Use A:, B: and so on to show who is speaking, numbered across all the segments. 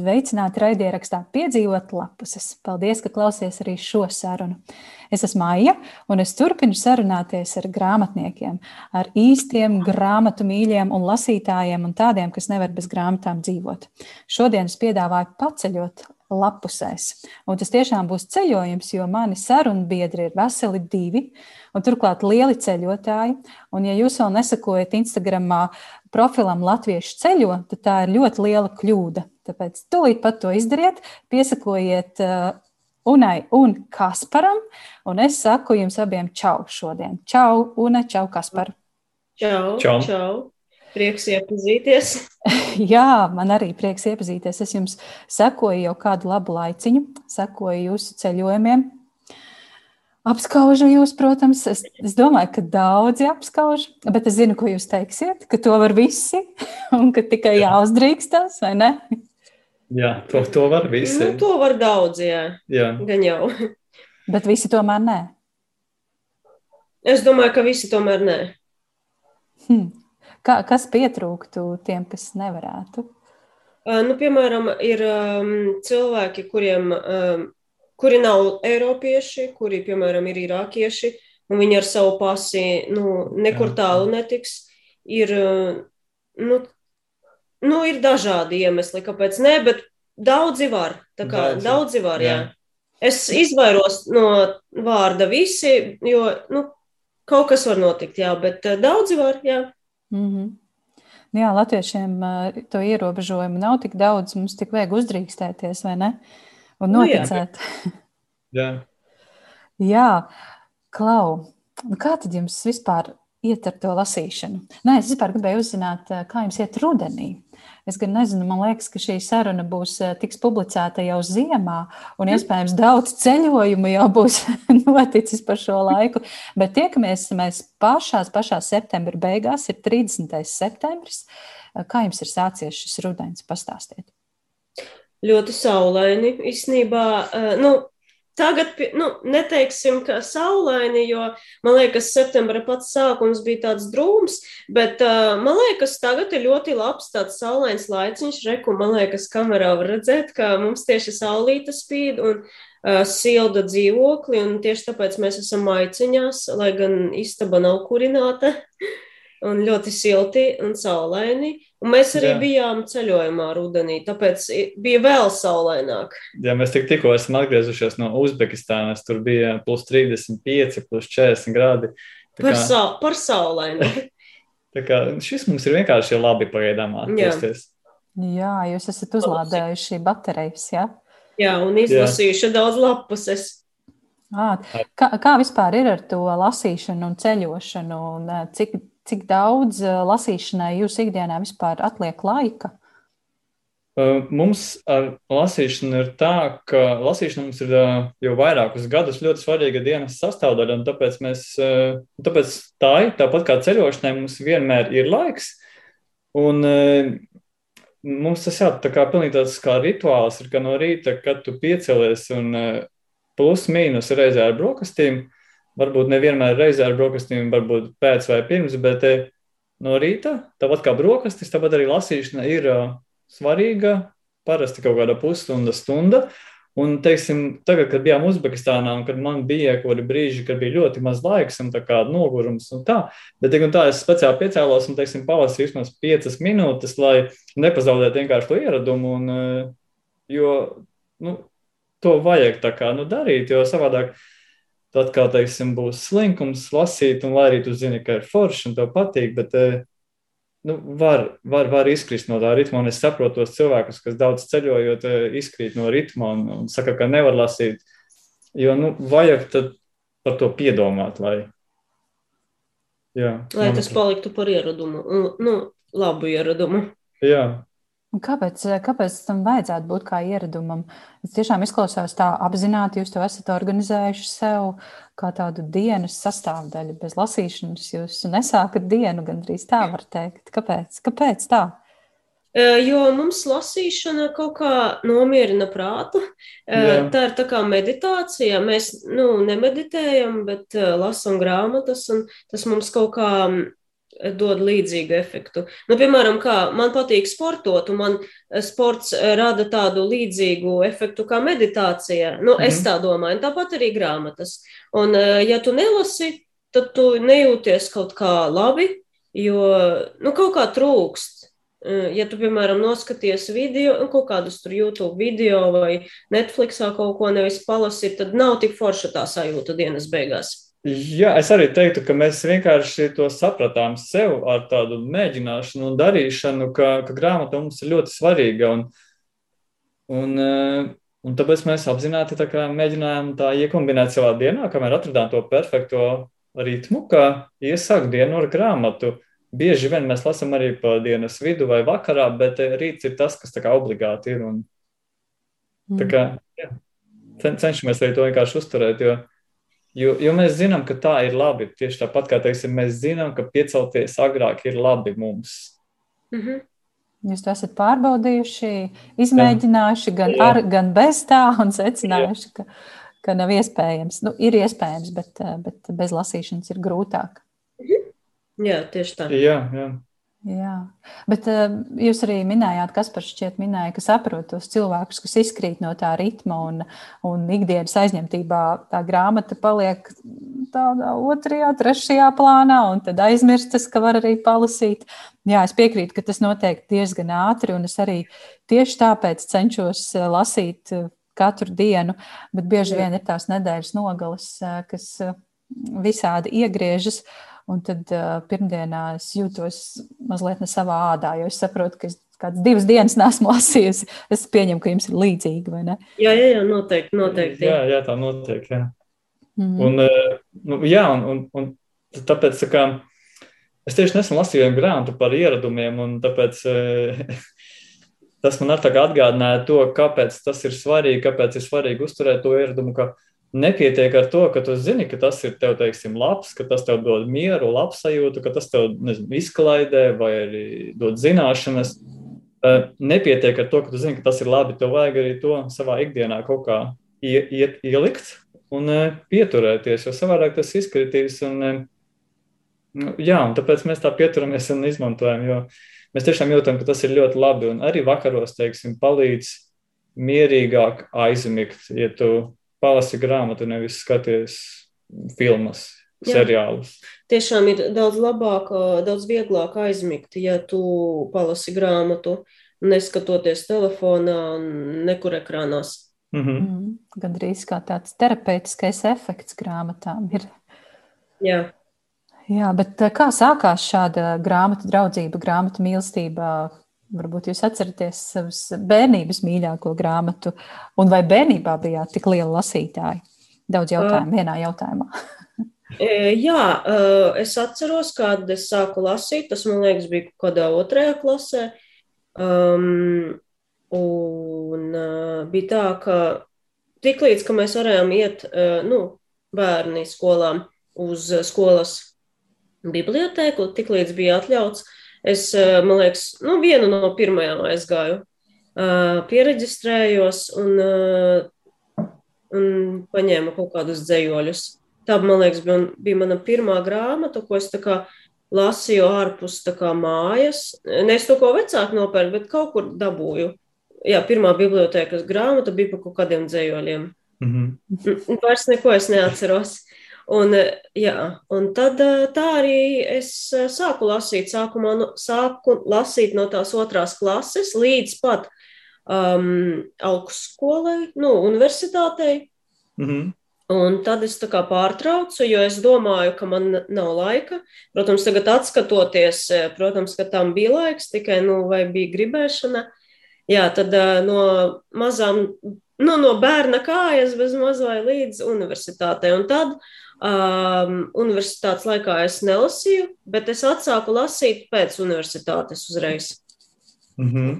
A: Sveicināti raidierakstā piedzīvot lapuses. Paldies, ka klausies arī šo sarunu. Es esmu Maija, un es turpinu sarunāties ar grāmatniekiem, ar īstiem grāmatu mīļiem un lasītājiem un tādiem, kas nevar bez grāmatām dzīvot. Šodien es piedāvāju paceļot lapusēs. Un tas tiešām būs ceļojums, jo mani sarunu biedri ir veseli divi, un turklāt lieli ceļotāji. Un, ja jūs vēl nesakojat Instagramā profilam Latviešu ceļo, tad tā ir ļoti liela kļūda. Tāpēc tūlīt pat to izdariet, piesakojiet uh, Unai un Kasparam, un es saku jums abiem čau šodien. Čau, Una, čau, Kaspar.
B: Čau, čau. čau. Prieks iepazīties.
A: Jā, man arī prieks iepazīties. Es jums sekoju jau kādu labu laiciņu, sekoju jūsu ceļojumiem. Apskaužu jūs, protams, es, es domāju, ka daudzi apskauž, bet es zinu, ko jūs teiksiet, ka to var visi un ka tikai jāuzdrīkstās, vai ne?
C: Jā, to, to var visi.
B: Nu, to var daudz, jā. jā. Gan jau.
A: Bet visi tomēr nē.
B: Es domāju, ka visi tomēr nē.
A: Hmm. Kā, kas pietrūktu tiem, kas nevarētu?
B: Nu, piemēram, ir um, cilvēki, kuriem, um, kuri nav eiropieši, kuri, piemēram, ir irākieši, un viņi ar savu pasi nu, nekur tālu netiks. Ir, nu, nu, ir dažādi iemesli, kāpēc nē, bet daudzi var. Daudzi, daudzi var, jā. jā. Es izvairos no vārda visi, jo nu, kaut kas var notikt, jā, bet daudzi var, jā.
A: Mm -hmm. Jā, latviešiem to ierobežojumu nav tik daudz, mums tik vajag uzdrīkstēties, vai ne? Un noticēt.
C: Nu, jā. jā.
A: jā, Klau, kā tad jums vispār iet ar to lasīšanu? Nē, es vispār gribēju uzzināt, kā jums iet rudenī. Es gan nezinu, man liekas, ka šī saruna būs eh, tiks publicēta jau ziemā, un iespējams daudz ceļojumu jau būs noticis par šo laiku. Bet tiekamies mēs pašās, pašās septembra beigās, ir 30. septembris. Kā jums ir sācies šis rudens? Pastāstiet!
B: Ļoti saulaini. Īsnībā, eh, nu, Tagad, nu, neteiksim, ka saulaini, jo man liekas, septembra pats sākums bija tāds drūms, bet uh, man liekas, tagad ir ļoti labs tāds saulains laiciņš. Reku, man liekas, kamerā var redzēt, ka mums tieši saulīta spīd un uh, silda dzīvokli, un tieši tāpēc mēs esam maiciņās, lai gan istaba nav kurināta, un ļoti silti un saulaini. Un mēs arī Jā. bijām ceļojumā rudenī, tāpēc bija vēl saulaināk.
C: Jā, mēs tik, tikko esam atgriezušies no Uzbekistānas. Tur bija plus 35, plus 40 grādi.
B: Tā par, kā... sa par saulainu.
C: tā kā šis mums ir vienkārši labi pagaidām atgriezties.
A: Jā. jā, jūs esat uzlādējuši baterijas, jā?
B: Jā, un izlasījuši jā. daudz lapuses.
A: À, kā, kā vispār ir ar to lasīšanu un ceļošanu? Un cik, cik daudz eh, lasīšanai jūsu ikdienā vispār atliek laika?
C: Eh, mums ar lasīšanu ir tā, ka lasīšana mums ir eh, jau vairākus gadus ļoti svarīga dienas sastāvdaļa, un tāpēc, mēs, tāpēc tā ir, tāpat kā ceļošanai, mums vienmēr ir laiks. Un mums tas jā, tā kā pilnīgi tāds kā rituāls ir, ka no rīta, kad tu piecelies un plus mīnus reizē ar brokastīm, varbūt nevienmēr reizē ar brokastīm, varbūt pēc vai pirms, bet eh, no rīta, tāpat kā brokastis, tāpat arī lasīšana ir uh, svarīga, parasti kaut kāda pusstunda, stunda. Un, teiksim, tagad, kad bijām Uzbekistānā, un kad man bija kaut kādi brīži, kad bija ļoti maz laiks un tā kā nogurums un tā, bet un tā es speciāli piecēlos un, teiksim, palasīju vismaz piecas minūtes, lai nepazaudētu vienkārši to ieradumu, un, jo, nu, to vajag tā kā, nu, darīt, jo savādāk Tad, kā teiksim, būs slinkums lasīt, un lai arī tu zini, ka ir forši un tev patīk, bet eh, nu, var, var, var izkrist no tā ritma. Un es saprotu tos cilvēkus, kas daudz ceļojot, eh, izkrīt no ritma un, un saka, ka nevar lasīt. Jo nu, vajag par to piedomāt, lai,
B: jā, lai tas paliktu par ieradumu, nu, labu ieradumu.
C: Jā,
A: Kāpēc, kāpēc tam vajadzētu būt kā ieradumam? Es tiešām izklausos tā apzināti, jūs to esat organizējuši sev kā tādu dienas sastāvdaļu. Bez lasīšanas jūs nesākat dienu, gandrīz tā var teikt. Kāpēc? Kāpēc tā?
B: Jo mums lasīšana kaut kā nomierina prātu. Jā. Tā ir tā kā meditācija. Mēs nu, nemeditējam, bet lasām grāmatas, un tas mums kaut kā dod līdzīgu efektu. Nu, piemēram, kā man patīk sportot, un man sports rada tādu līdzīgu efektu kā meditācija. Nu, -hmm. Es mhm. tā domāju, un tāpat arī grāmatas. Un, ja tu nelasi, tad tu nejūties kaut kā labi, jo nu, kaut kā trūkst. Ja tu, piemēram, noskaties video, nu, kaut kādus tur YouTube video vai Netflixā kaut ko nevis palasi, tad nav tik forša tā sajūta dienas beigās.
C: Jā, es arī teiktu, ka mēs vienkārši to sapratām sev ar tādu mēģināšanu un darīšanu, ka, ka grāmata mums ir ļoti svarīga. Un, un, eh, un tāpēc mēs apzināti tā mēģinājām tā iekombinēt savā dienā, kamēr atradām to perfekto ritmu, kā iesākt dienu ar grāmatu. Bieži vien mēs lasām arī pa dienas vidu vai vakarā, bet eh, rīts ir tas, kas obligāti ir. Un, kā, jā, cenšamies arī to vienkārši uzturēt. Jo, Jo, jo mēs zinām, ka tā ir labi. Tieši tāpat kā teiksim, mēs zinām, ka piecelties agrāk ir labi mums.
A: Mm -hmm. Jūs to esat pārbaudījuši, izmēģinājuši gan Jā. ar, gan bez tā, un secinājuši, Jā. ka, ka nav iespējams. Nu, ir iespējams, bet, bet bez lasīšanas ir grūtāk.
B: Mhm. Jā, tieši tā.
C: Jā, jā.
A: Jā, bet uh, jūs arī minējāt, kas par šķiet minēja, ka saprot tos cilvēkus, kas izkrīt no tā ritma un, un ikdienas aizņemtībā tā grāmata paliek tādā otrajā, trešajā plānā un tad aizmirstas, ka var arī palasīt. Jā, es piekrītu, ka tas notiek diezgan ātri un es arī tieši tāpēc cenšos eh, lasīt eh, katru dienu, bet bieži vien ir tās nedēļas nogales, kas visādi iegriežas. Un tad uh, pirmdienā es jūtos mazliet ne savā ādā, jo es saprotu, ka es kādas divas dienas nesmu lasījusi. Es pieņemu, ka jums ir līdzīgi, vai ne?
B: Jā, jā, jā noteikti. noteikti
C: jā. jā, tā notiek. Jā. Mm -hmm. un, uh, nu, jā, un, un, un tāpēc kā, es tieši nesen lasīju vienu grāmatu par ieradumiem, un tāpēc uh, tas man atgādināja to, kāpēc tas ir svarīgi, kāpēc ir svarīgi uzturēt to ieradumu. Ka, Nepietiek ar to, ka tu zini, ka tas ir tev, teiksim, labs, ka tas tev dod mieru, labsajūtu, ka tas tev nezinu, izklaidē vai arī dod zināšanas. Nepietiek ar to, ka tu zini, ka tas ir labi. Tev vajag arī to savā ikdienā kaut kā ie, ie, ielikt un pieturēties, jo savādāk tas izkritīs. Un, nu, jā, un tāpēc mēs tā pieturamies un izmantojam, jo mēs tiešām jūtam, ka tas ir ļoti labi. Un arī vakaros, teiksim, palīdz mierīgāk aizmigt, ja tu palasi grāmatu, nevis skaties filmas, Jā. seriālus.
B: Tiešām ir daudz labāk, daudz vieglāk aizmigt, ja tu palasi grāmatu, neskatoties telefonā nekur ekrānās.
A: Mm -hmm. mm, Gan drīz kā tāds terapeitiskais efekts grāmatām ir.
B: Jā.
A: Jā, bet kā sākās šāda grāmatu draudzība, grāmatu mīlestība? Varbūt jūs atceraties savas bērnības mīļāko grāmatu, un vai bērnībā bijāt tik liela lasītāja? Daudz jautājumu vienā jautājumā.
B: E, jā, e, es atceros, kad es sāku lasīt. Tas, man liekas, bija kaut kādā otrajā klasē. Um, un uh, bija tā, ka tiklīdz mēs varējām iet, nu, bērni skolām uz skolas bibliotēku, tiklīdz bija atļauts, uh, Es, eh, man liekas, nu, vienu no pirmajām aizgāju, eh, pieregistrējos un, eh, un paņēmu kaut kādus dzējoļus. Tā, man liekas, bija, bija mana pirmā grāmata, ko es lasīju ārpus kā, mājas. Ne es to ko vecāku nopērku, bet kaut kur dabūju. Jā, pirmā bibliotēkas grāmata bija par kaut kādiem dzējoļiem. Mm -hmm. Vairs neko es neatceros. Un, jā, un tad tā arī es sāku lasīt. Sākumā no, sāku lasīt no tās otrās klases līdz pat um, augstskolai, nu, universitātei. Mm -hmm. Un tad es tā kā pārtraucu, jo es domāju, ka man nav laika. Protams, tagad atskatoties, protams, ka tam bija laiks, tikai, nu, vai bija gribēšana. Jā, tad no mazām, nu, no bērna kājas bez mazvai līdz universitātei. Un tad Um, universitātes laikā es nelasīju, bet es atsāku lasīt pēc universitātes uzreiz.
C: Mm -hmm.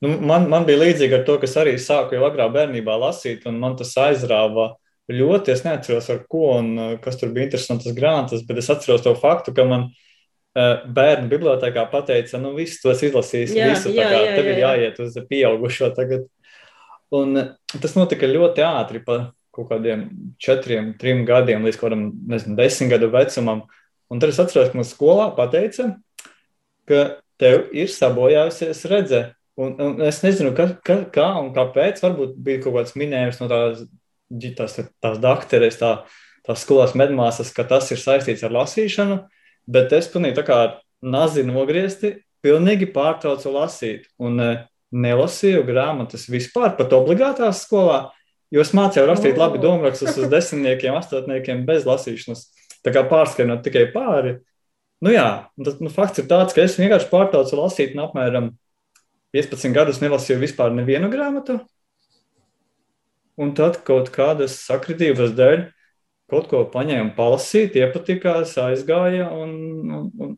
C: nu, man, man bija līdzīgi ar to, kas arī sāku jau agrā bērnībā lasīt, un man tas aizrāva ļoti. Es neatceros, ar ko un uh, kas tur bija interesantas grāmatas, bet es atceros to faktu, ka man uh, bērnu bibliotekā pateica, nu, viss tos izlasīs, jā, visu, jā, kā, jā, tev jā, ir jāiet uz pieaugušo tagad. Un uh, tas notika ļoti ātri. Pa, kaut kādiem četriem, trim gadiem līdz kaut kādam, nezinu, desmit gadu vecumam. Un tad es atceros, ka mums skolā pateica, ka tev ir sabojājusies redzē. Un, un es nezinu, ka, ka, kā un kāpēc. Varbūt bija kaut kāds minējums no tās, tās, tās doktoras, tā, tās skolās medmāsas, ka tas ir saistīts ar lasīšanu. Bet es pilnīgi tā kā nazi nogriezti, pilnīgi pārtraucu lasīt. Un e, nelasīju grāmatas vispār, pat obligātās skolā. Jo es mācīju rakstīt oh. labi domārakstus uz desmitniekiem, astotniekiem bez lasīšanas. Tā kā pārskrienot tikai pāri. Nu jā, tas nu, fakts ir tāds, ka es vienkārši pārtraucu lasīt, un apmēram 15 gadus nelasīju vispār nevienu grāmatu. Un tad kaut kādas sakritības dēļ kaut ko paņēmu, palasīt, iepatikās, aizgāja. Un, un, un,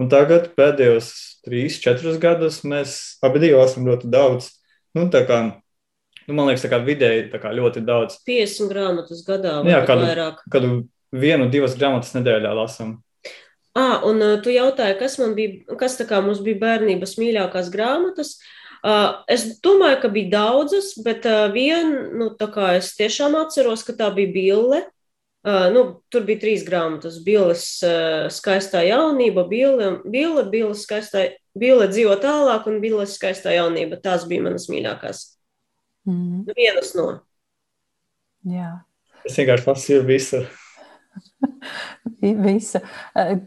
C: un tagad pēdējos 3, 4 gadus mēs abi lasām ļoti daudz. Nu, kā, nu, man liekas, tā kā vidēji tā kā ļoti daudz.
B: 50 grāmatas gadā vai Jā, kādu, vairāk.
C: Kādu vienu, divas grāmatas nedēļā lasām.
B: Ah, un uh, tu jautāji, kas man bija, kas tā kā mums bija bērnības mīļākās grāmatas. Uh, es domāju, ka bija daudzas, bet uh, viena, nu, tā kā es tiešām atceros, ka tā bija Bille. Uh, nu, tur bija trīs grāmatas. Billes uh, skaistā jaunība, Bille, Bille, skaistā, Bille dzīvo tālāk un Billes skaistā jaunība. Tās bija manas mīļākās. Mm. Vienas no.
A: Jā.
C: Es vienkārši lasīju visu.
A: Visa.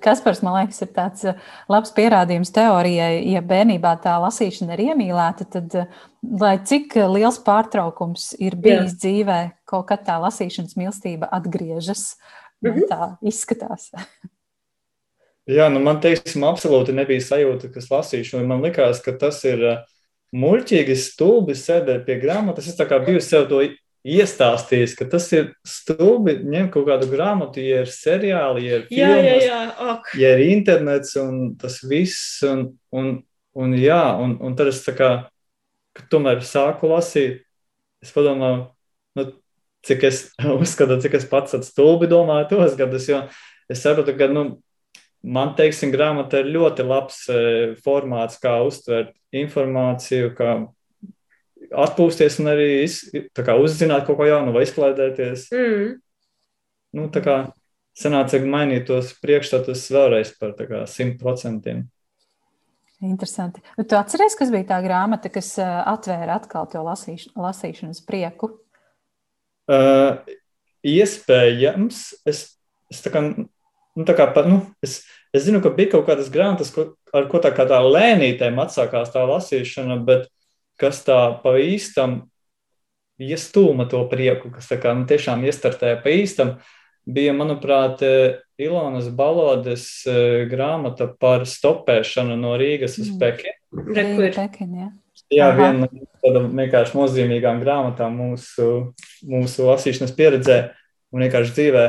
A: Kaspars, man liekas, ir tāds eh, labs pierādījums teorijai. Ja bērnībā tā lasīšana ir iemīlēta, tad, eh, lai cik liels pārtraukums ir bijis Jā. dzīvē, kaut kad tā lasīšanas mīlestība atgriežas. Mm -hmm. Tā izskatās.
C: Jā, nu man teiksim, absolūti nebija sajūta, kas lasīšu. Man likās, ka tas ir eh, muļķīgi stulbi sēdēt pie grāmatas. Es kā biju sev to iestāstījis, ka tas ir stulbi ņemt kaut kādu grāmatu, ja ir seriāli, ja ir filmas,
B: jā, jā, jā. Ok.
C: ja ir internets un tas viss. Un, un, un, jā, un, un tad es tā kā, tomēr sāku lasīt, es padomāju, nu, cik es uzskatu, cik es pats stulbi domāju tos gadus, jo es saprotu, ka, nu, man, teiksim, grāmata ir ļoti labs e, formāts, kā uztvert informāciju, kā atpūsties un arī iz, kā, uzzināt kaut ko jaunu vai izklaidēties. Mm. Nu, tā kā sanāca mainīt tos priekšstatus vēlreiz par simt procentiem.
A: Interesanti. Nu, tu atceries, kas bija tā grāmata, kas atvēra atkal to lasīš, lasīšanas prieku?
C: Uh, iespējams, es, es tā kā, nu, tā kā nu, es, es zinu, ka bija kaut kādas grāmatas, ko, ar ko tā kā tā lēnītēm atsākās tā lasīšana, bet kas tā pa īstam iestūma to prieku, kas tā kā nu, tiešām iestartēja pa īstam, bija, manuprāt, Ilonas Balodes e, grāmata par stopēšanu no Rīgas uz mm.
A: Pekinu. Pekin, jā,
C: jā viena no tādām vienkārši nozīmīgām grāmatām mūsu, mūsu lasīšanas pieredzē un vienkārši dzīvē.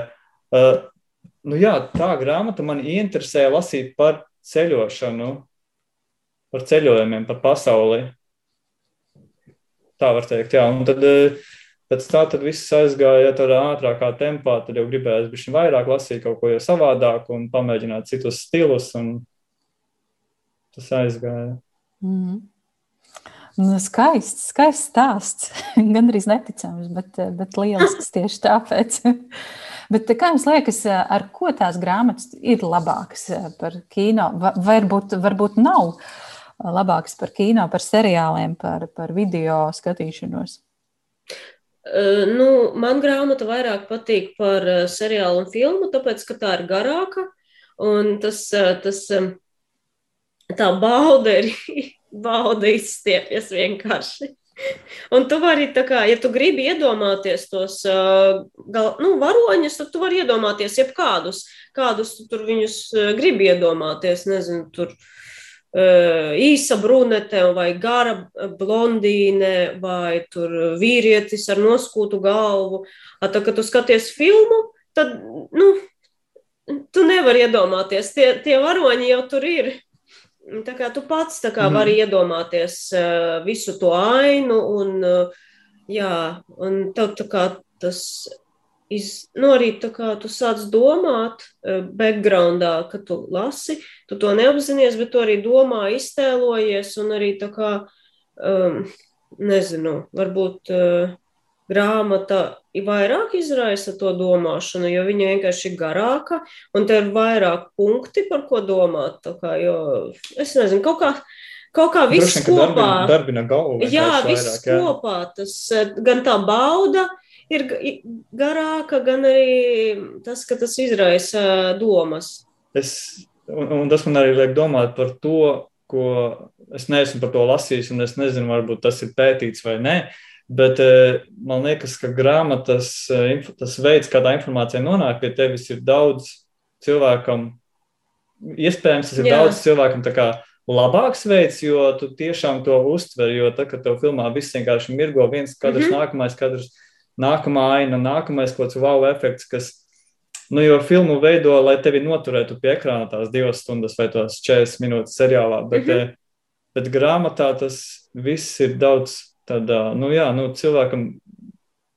C: Uh, nu jā, tā grāmata man interesēja lasīt par ceļošanu, par ceļojumiem, par pasauli. Tā var teikt, jā. Un tad eh, pēc tā tad viss aizgāja tādā ātrākā tempā. Tad jau gribējās bišķi vairāk lasīt kaut ko jau savādāk un pamēģināt citus stilus. Un tas aizgāja.
A: Mm -hmm. Nu, skaists, skaists stāsts. Gan arī neticams, bet, bet lielisks tieši tāpēc. bet kā jums liekas, ar ko tās grāmatas ir labākas par kino? Varbūt, varbūt nav. Labāks par kino, par seriāliem, par, par video skatīšanos?
B: Nu, man grāmata vairāk patīk par seriālu un filmu, tāpēc, ka tā ir garāka. Un tas, tas tā bauda ir bauda izstiepjas vienkārši. Un tu vari, tā kā, ja tu gribi iedomāties tos gal, nu, varoņus, tad tu vari iedomāties jebkādus, kādus tu tur viņus gribi iedomāties. Nezinu, tur uh, īsa brunete vai gara blondīne vai vīrietis ar noskūtu galvu. Tad, kad tu skaties filmu, tad nu, tu nevari iedomāties, tie, tie varoņi jau tur ir. Tā kā tu pats kā, mm. vari iedomāties visu to ainu, un, jā, un tev kā, tas iz, nu, arī tā kā tu sāc domāt, uh, backgroundā, kad tu lasi, tu to neapzinies, bet tu arī domā, iztēlojies un arī tā kā, um, nezinu, varbūt uh, grāmata vairāk izraisa to domāšanu, jo viņa vienkārši ir garāka, un te ir vairāk punkti, par ko domāt. Kā, jo, es nezinu, kaut kā, kaut kā viss
C: Droši
B: kopā.
C: Darbina, darbina galvu.
B: Jā, viss
C: vairāk, jā.
B: kopā. Tas eh, gan tā bauda ir garāka, gan arī tas, ka tas izraisa domas.
C: Es, un, un tas man arī liek domāt par to, ko es neesmu par to lasījis, un es nezinu, varbūt tas ir pētīts vai nē. Bet eh, man liekas, ka grāmatas, eh, tas veids, kā tā informācija nonāk pie tevis, ir daudz cilvēkam. Iespējams, tas ir
B: Jā.
C: Daudz cilvēkam labāks veids, jo tu tiešām to uztver. Jo tad, kad tev filmā viss vienkārši mirgo, viens kadrs, mm. -hmm. nākamais kadrs, nākamā aina, nākamais kaut kāds wow efekts, kas Nu, jo filmu veido, lai tevi noturētu pie ekrāna tās divas stundas vai tās 40 minūtes seriālā, bet, mm. -hmm. bet grāmatā tas viss ir daudz tādā, nu jā, nu, cilvēkam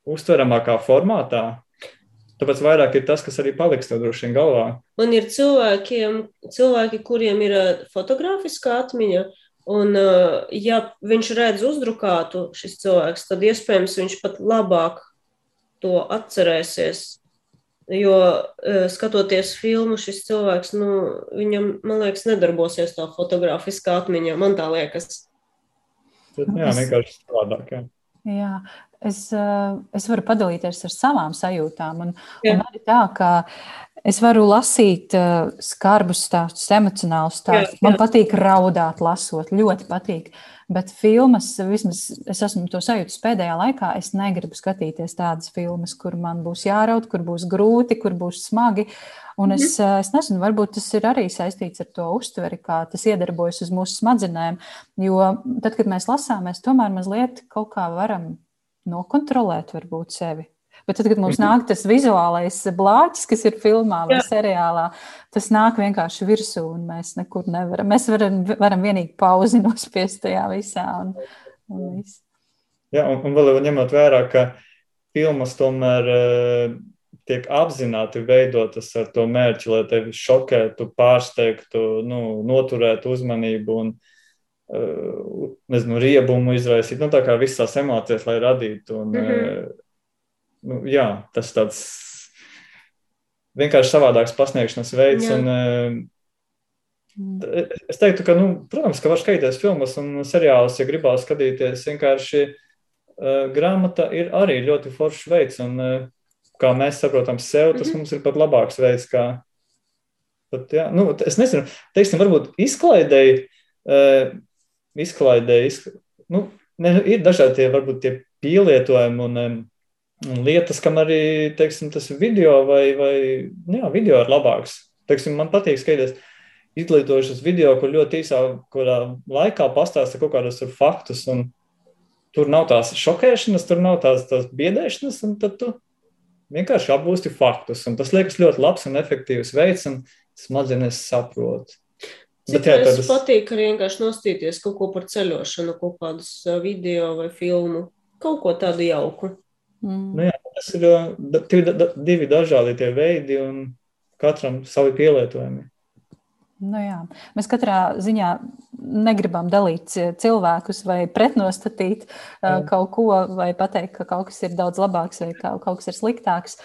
C: uztveramākā formātā. Tāpēc vairāk ir tas, kas arī paliks tev droši vien galvā.
B: Man ir cilvēkiem, cilvēki, kuriem ir fotogrāfiskā atmiņa, un ja viņš redz uzdrukātu šis cilvēks, tad iespējams viņš pat labāk to atcerēsies. Jo skatoties filmu, šis cilvēks, nu, viņam, man liekas, nedarbosies tā fotogrāfiskā atmiņa. Man tā liekas.
C: Bet, jā,
A: es-
C: vienkārši savādāk. Jā.
A: Jā, es, eh, es varu padalīties ar savām sajūtām. Un,
B: Jā.
A: un arī tā, ka es varu lasīt uh, skarbus stāstus, emocionālus stāstus. Man patīk raudāt, lasot, ļoti patīk. Bet filmas, vismaz es esmu to sajūtis pēdējā laikā, es negribu skatīties tādas filmas, kur man būs jāraud, kur būs grūti, kur būs smagi. Un es, eh, es nezinu, varbūt tas ir arī saistīts ar to uztveri, kā tas iedarbojas uz mūsu smadzenēm. Jo tad, kad mēs lasām, mēs tomēr mazliet kaut kā varam nokontrolēt varbūt sevi. Bet tad, kad mums nāk tas vizuālais blāķis, kas ir filmā vai
B: Jā.
A: seriālā, tas nāk vienkārši virsū, un mēs nekur nevaram. Mēs varam, varam vienīgi pauzi nospiest tajā visā. Un, un viss.
C: Jā, un, un vēl ņemot vērā, ka filmas tomēr uh, tiek apzināti veidotas ar to mērķi, lai tevi šokētu, pārsteigtu, nu, noturētu uzmanību un uh, nezinu, riebumu izraisītu. Nu, tā kā visas tās emocijas, lai radītu. Un, mm
B: Mhm.
C: -hmm. Nu, jā, tas tāds vienkārši savādāks pasniegšanas veids.
B: Jā.
C: Un,
A: Mm.
C: Es teiktu, ka, nu, protams, ka var skatīties filmas un seriālus, ja gribās skatīties. Vienkārši uh, grāmata ir arī ļoti foršs veids, un uh, kā mēs saprotam sev, tas
B: Mhm.
C: mums ir pat labāks veids. Kā, pat, jā, nu, es nezinu, teiksim, varbūt izklaidēji, uh, izklaidēji, izk... nu, ne, ir dažādi tie, varbūt tie pielietojumi un, um, un lietas, kam arī, teiksim, tas video vai, vai nu jā, video ir labāks. Teiksim, man patīk skatīties izglītojušas video, kur ļoti īsā laikā pastāsta kaut kādus faktus. Tur nav tās šokēšanas, tur nav tās, tās biedēšanas, un tad tu vienkārši apgūsti faktus. Un tas liekas ļoti labs un efektīvs veids, un smadzenes saprot.
B: Cik
C: jā, tādas-
B: patīk arī vienkārši nostīties kaut ko par ceļošanu, kaut kādus video vai filmu, kaut ko tādu jauku.
A: Mm.
C: Nu jā, tas ir da- divi, da, divi dažādi tie veidi, un katram savi pielietojumi.
A: Nu jā. Mēs katrā ziņā negribam dalīt ci- cilvēkus vai pretnostatīt
C: Jā.
A: kaut ko, vai pateikt, ka kaut kas ir daudz labāks vai ka kaut kas ir sliktāks.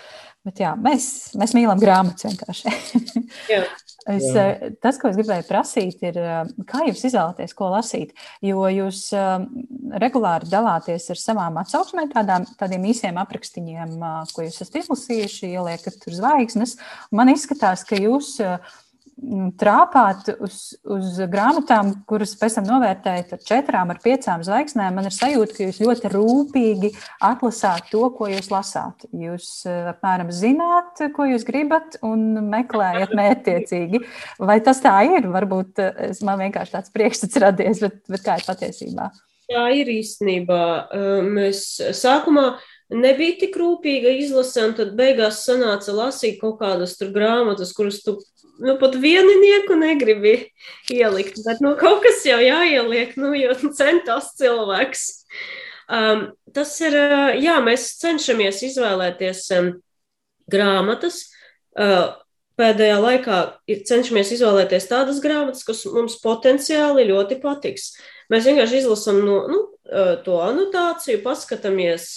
A: Bet jā, mēs, mēs mīlam grāmatas vienkārši. Es,
C: Jā.
A: eh, tas, ko es gribēju prasīt, ir, eh, kā jūs izvēlaties, ko lasīt. Jo jūs eh, regulāri dalāties ar savām atsauksmēm, tādām, tādiem īsiem aprakstiņiem, ko jūs esat izlasījuši, ieliekat tur zvaigznes. Man izskatās, ka jūs m, trāpāt uz, uz grāmatām, kuras pēc tam novērtējat ar četrām, ar piecām zvaigznēm. Man ir sajūta, ka jūs ļoti rūpīgi atlasāt to, ko jūs lasāt. Jūs eh, apmēram zināt, ko jūs gribat, un meklējat mērķtiecīgi. Vai tas tā ir? Varbūt eh, man vienkārši tāds priekšstats radies, bet, bet kā ir patiesībā?
B: Tā ir īstenībā. Mēs sākumā nebija tik rūpīga izlase, un tad beigās sanāca lasīt kaut kādas tur grāmatas, kuras tu nu, pat vieninieku negribi ielikt. Bet nu, kaut kas jau jāieliek, nu, jo centās cilvēks. Um, tas ir, jā, mēs cenšamies izvēlēties um, grāmatas. Uh, pēdējā laikā cenšamies izvēlēties tādas grāmatas, kas mums potenciāli ļoti patiks. Mēs vienkārši izlasām no, nu, to anotāciju, paskatāmies,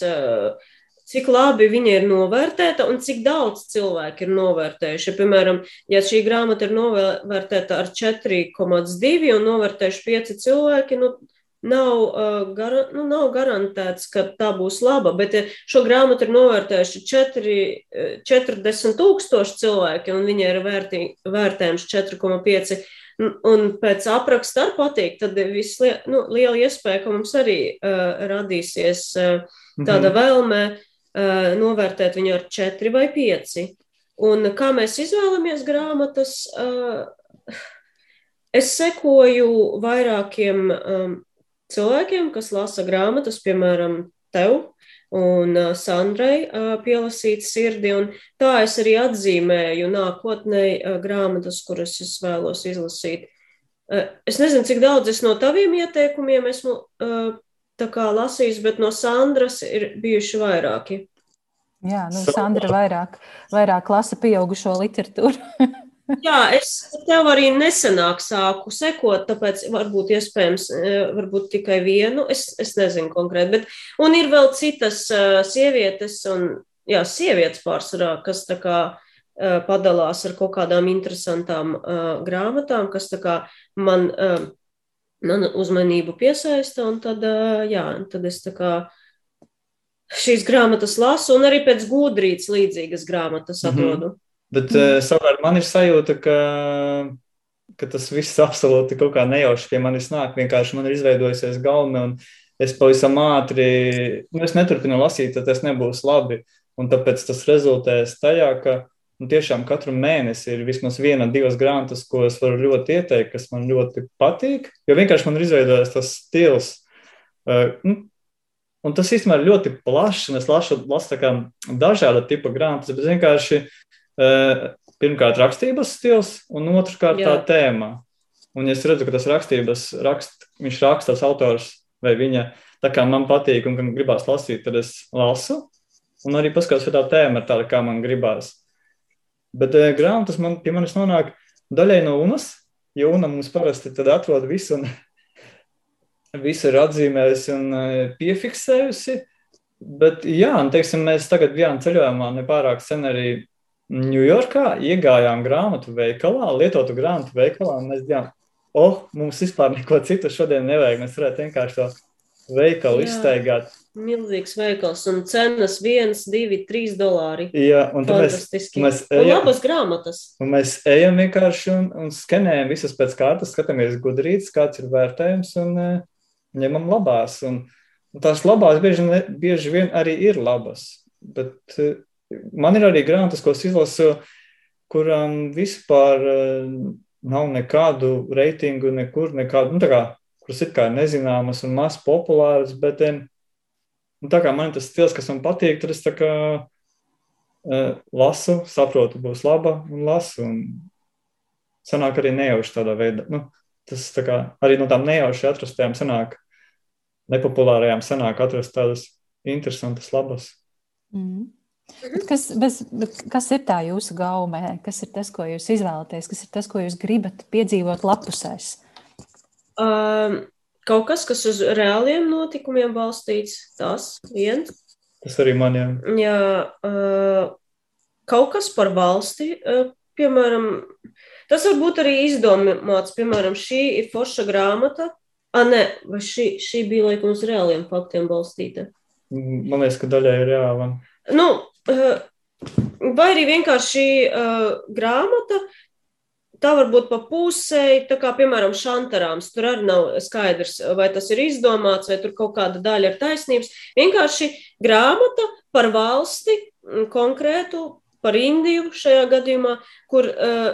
B: cik labi viņa ir novērtēta un cik daudz cilvēku ir novērtējuši. Piemēram, ja šī grāmata ir novērtēta ar 4,2 un novērtējuši 5 cilvēki, nu, nav, uh, gara, nu, nav garantēts, ka tā būs laba. Bet šo grāmatu ir novērtējuši 4, 40 tūkstoši cilvēki un viņa ir vērtī, vērtējums 4,5. Un pēc apraksta ar patīk, tad viss nu, liela iespēja, ka mums arī uh, radīsies uh, tāda -hmm. vēlme uh, novērtēt viņu ar četri vai pieci. Un kā mēs izvēlamies grāmatas, uh, es sekoju vairākiem um, cilvēkiem, kas lasa grāmatas, piemēram, tev un Sandrai pielasīt sirdi. Un tā es arī atzīmēju nākotnē grāmatas, kuras es vēlos izlasīt. Es nezinu, cik daudz es no taviem ieteikumiem esmu lasījis, bet no Sandras ir bijuši vairāki.
A: Jā, nu, Sandra vairāk, vairāk lasa pieaugušo literatūru.
B: Jā, es tev arī nesenāk sāku sekot, tāpēc varbūt iespējams, e, varbūt tikai vienu, es, es nezinu konkrēti, bet, un ir vēl citas uh, sievietes, un, jā, sievietes pārsvarā, kas tā kā uh, padalās ar kaut kādām interesantām uh, grāmatām, kas tā kā man, uh, man uzmanību piesaista, un tad, uh, jā, tad es tā kā šīs grāmatas lasu, un arī pēc gudrītas līdzīgas grāmatas mhm. atrodu. Mm -hmm.
C: Bet mm. uh, savukārt man ir sajūta, ka, ka tas viss absolūti kaut kā nejauši pie manis nāk. Vienkārši man ir izveidojusies galma, un es pavisam ātri, nu, es neturpinu lasīt, tad tas nebūs labi. Un tāpēc tas rezultēs tajā, ka nu, tiešām katru mēnesi ir vismaz viena, divas grāmatas, ko es varu ļoti ieteikt, kas man ļoti patīk. Jo vienkārši man ir izveidojies tas stils. Uh, nu, Un tas īstenībā ir ļoti plašs, un es lasu, lasu dažādu tipu grāmatas, bet vienkārši pirmkārt rakstības stils, un otrkārt tā tēma. Un es redzu, ka tas rakstības, rakst, viņš raksta tas autors vai viņa, tā kā man patīk un man gribās lasīt, tad es lasu. Un arī paskatos, vai tā tēma ir tāda, kā man gribās. Bet e, grāmatas man, pie manis nonāk daļai no UNAS, jo UNA mums parasti tad atrod visu un visu ir atzīmējusi un piefiksējusi. Bet, jā, un, teiksim, mēs tagad bijām ceļojumā nepārāk sen arī Ņujorkā iegājām grāmatu veikalā, lietotu grāmatu veikalā, un mēs bijām, oh, mums vispār neko citu šodien nevajag. Mēs varētu vienkārši to veikalu Jā. izstaigāt.
B: Milzīgs veikals un cenas 1, 2, 3 dolāri.
C: Jā, un mēs, mēs ejam,
B: un labas grāmatas.
C: Un mēs ejam vienkārši un, un skenējam visas pēc kārtas, skatāmies gudrītas, kāds ir vērtējums un uh, ņemam labās. Un, un tās labās bieži, bieži vien arī ir labas, bet uh, man ir arī grāmatas, ko es izlasu, kurām vispār eh, nav nekādu reitingu, nekur, nekādu, nu, tā kā, kuras it kā ir nezināmas un maz populāras, bet nu, tā kā man tas stils, kas man patīk, tad es tā kā uh, lasu, saprotu, būs laba un lasu, un sanāk arī nejauši tādā veidā. Nu, tas tā kā arī no tām nejauši atrastajām sanāk, nepopulārajām sanāk atrast tādas interesantas, labas.
A: Mm. Bet kas, bez, bet kas ir tā jūsu gaumē? Kas ir tas, ko jūs izvēlaties? Kas ir tas, ko jūs gribat piedzīvot lapusēs?
B: Um, kaut kas, kas uz reāliem notikumiem balstīts, tas viens.
C: Tas arī man jā.
B: Jā, uh, kaut kas par valsti, uh, piemēram, tas var būt arī izdomāts, piemēram, šī ir forša grāmata. Ah, nē, vai šī, šī bija laikam uz reāliem faktiem balstīta?
C: Man liekas, ka daļai ir reāla.
B: Nu, vai arī vienkārši grāmata, tā var būt pa pusēji, tā kā, piemēram, šantarāms. Tur arī nav skaidrs, vai tas ir izdomāts, vai tur kaut kāda daļa ir taisnības. Vienkārši grāmata par valsti konkrētu, par Indiju šajā gadījumā, kur uh,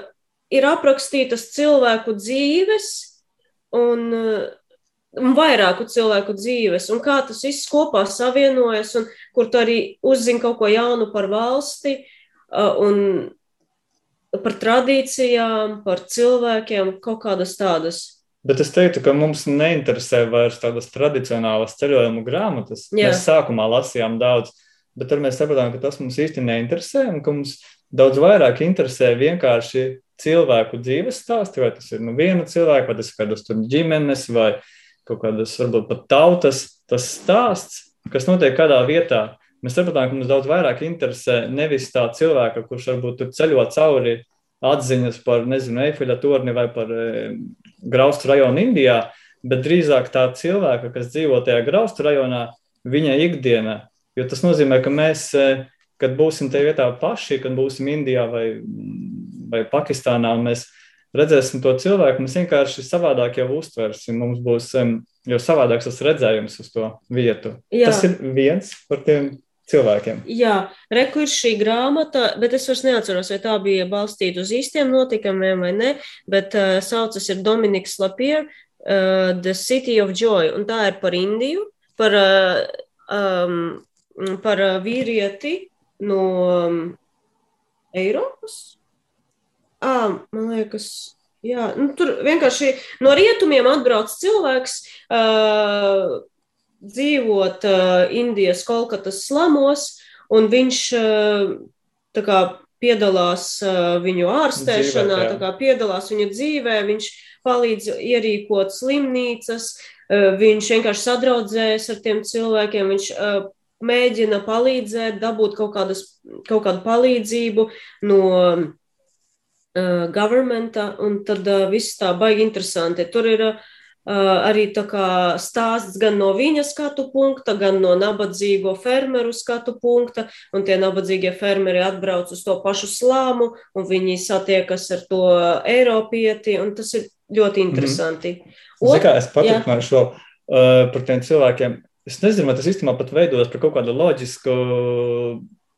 B: ir aprakstītas cilvēku dzīves un uh, vairāku cilvēku dzīves, un kā tas viss kopā savienojas, un kur tu arī uzzini kaut ko jaunu par valsti, un par tradīcijām, par cilvēkiem, kaut kādas tādas.
C: Bet es teiktu, ka mums neinteresē vairs tādas tradicionālas ceļojumu grāmatas. Jā. Mēs sākumā lasījām daudz, bet tad mēs sapratām, ka tas mums īsti neinteresē un ka mums daudz vairāk interesē vienkārši cilvēku dzīves stāsti, vai tas ir nu viena cilvēka, vai tas ir kādas ģimenes, vai kaut kādas, varbūt pat tautas, tas stāsts, kas notiek kādā vietā. mēs sapratām, ka mums daudz vairāk interesē nevis tā cilvēka, kurš varbūt tur ceļo cauri atziņas par, nezinu, Eifeļa torni vai par e, graustu rajonu Indijā, bet drīzāk tā cilvēka, kas dzīvo tajā graustu rajonā, viņa ikdiena. Jo tas nozīmē, ka mēs, e, kad būsim tajā vietā paši, kad būsim Indijā vai, vai Pakistānā, mēs redzēsim to cilvēku, mēs vienkārši savādāk jau uztversim. Mums būs jau savādāks tas redzējums uz to vietu. Jā. Tas ir viens par tiem cilvēkiem.
B: Jā, reku ir šī grāmata, bet es vairs neatceros, vai tā bija balstīta uz īstiem notikumiem vai ne, bet uh, saucas ir Dominiks Lapierre, uh, The City of Joy, un tā ir par Indiju, par, uh, um, par vīrieti no um, Eiropas. Ah, man liekas, jā, nu, tur vienkārši no rietumiem atbrauc cilvēks, uh, dzīvot uh, Indijas Kolkatas slamos, un viņš uh, kā, piedalās uh, viņu ārstēšanā, dzīvē, kā, piedalās viņu dzīvē, viņš palīdz ierīkot slimnīcas, viņš vienkārši sadraudzējas ar tiem cilvēkiem, viņš mēģina palīdzēt, dabūt kaut, kādas, kaut kādu palīdzību no uh, governmenta, un tad uh, viss tā baigi interesanti. Tur ir uh, arī stāsts gan no viņa skatu punkta, gan no nabadzīgo fermeru skatu punkta. Un tie nabadzīgie fermeri atbrauc uz to pašu slāmu, un viņi satiekas ar to Eiropieti, un tas ir ļoti interesanti.
C: Mm -hmm. Ot, kā es paturpināšu vēl uh, par tiem cilvēkiem. Es nezinu, vai tas īstenībā pat veidojas par kaut kādu loģisku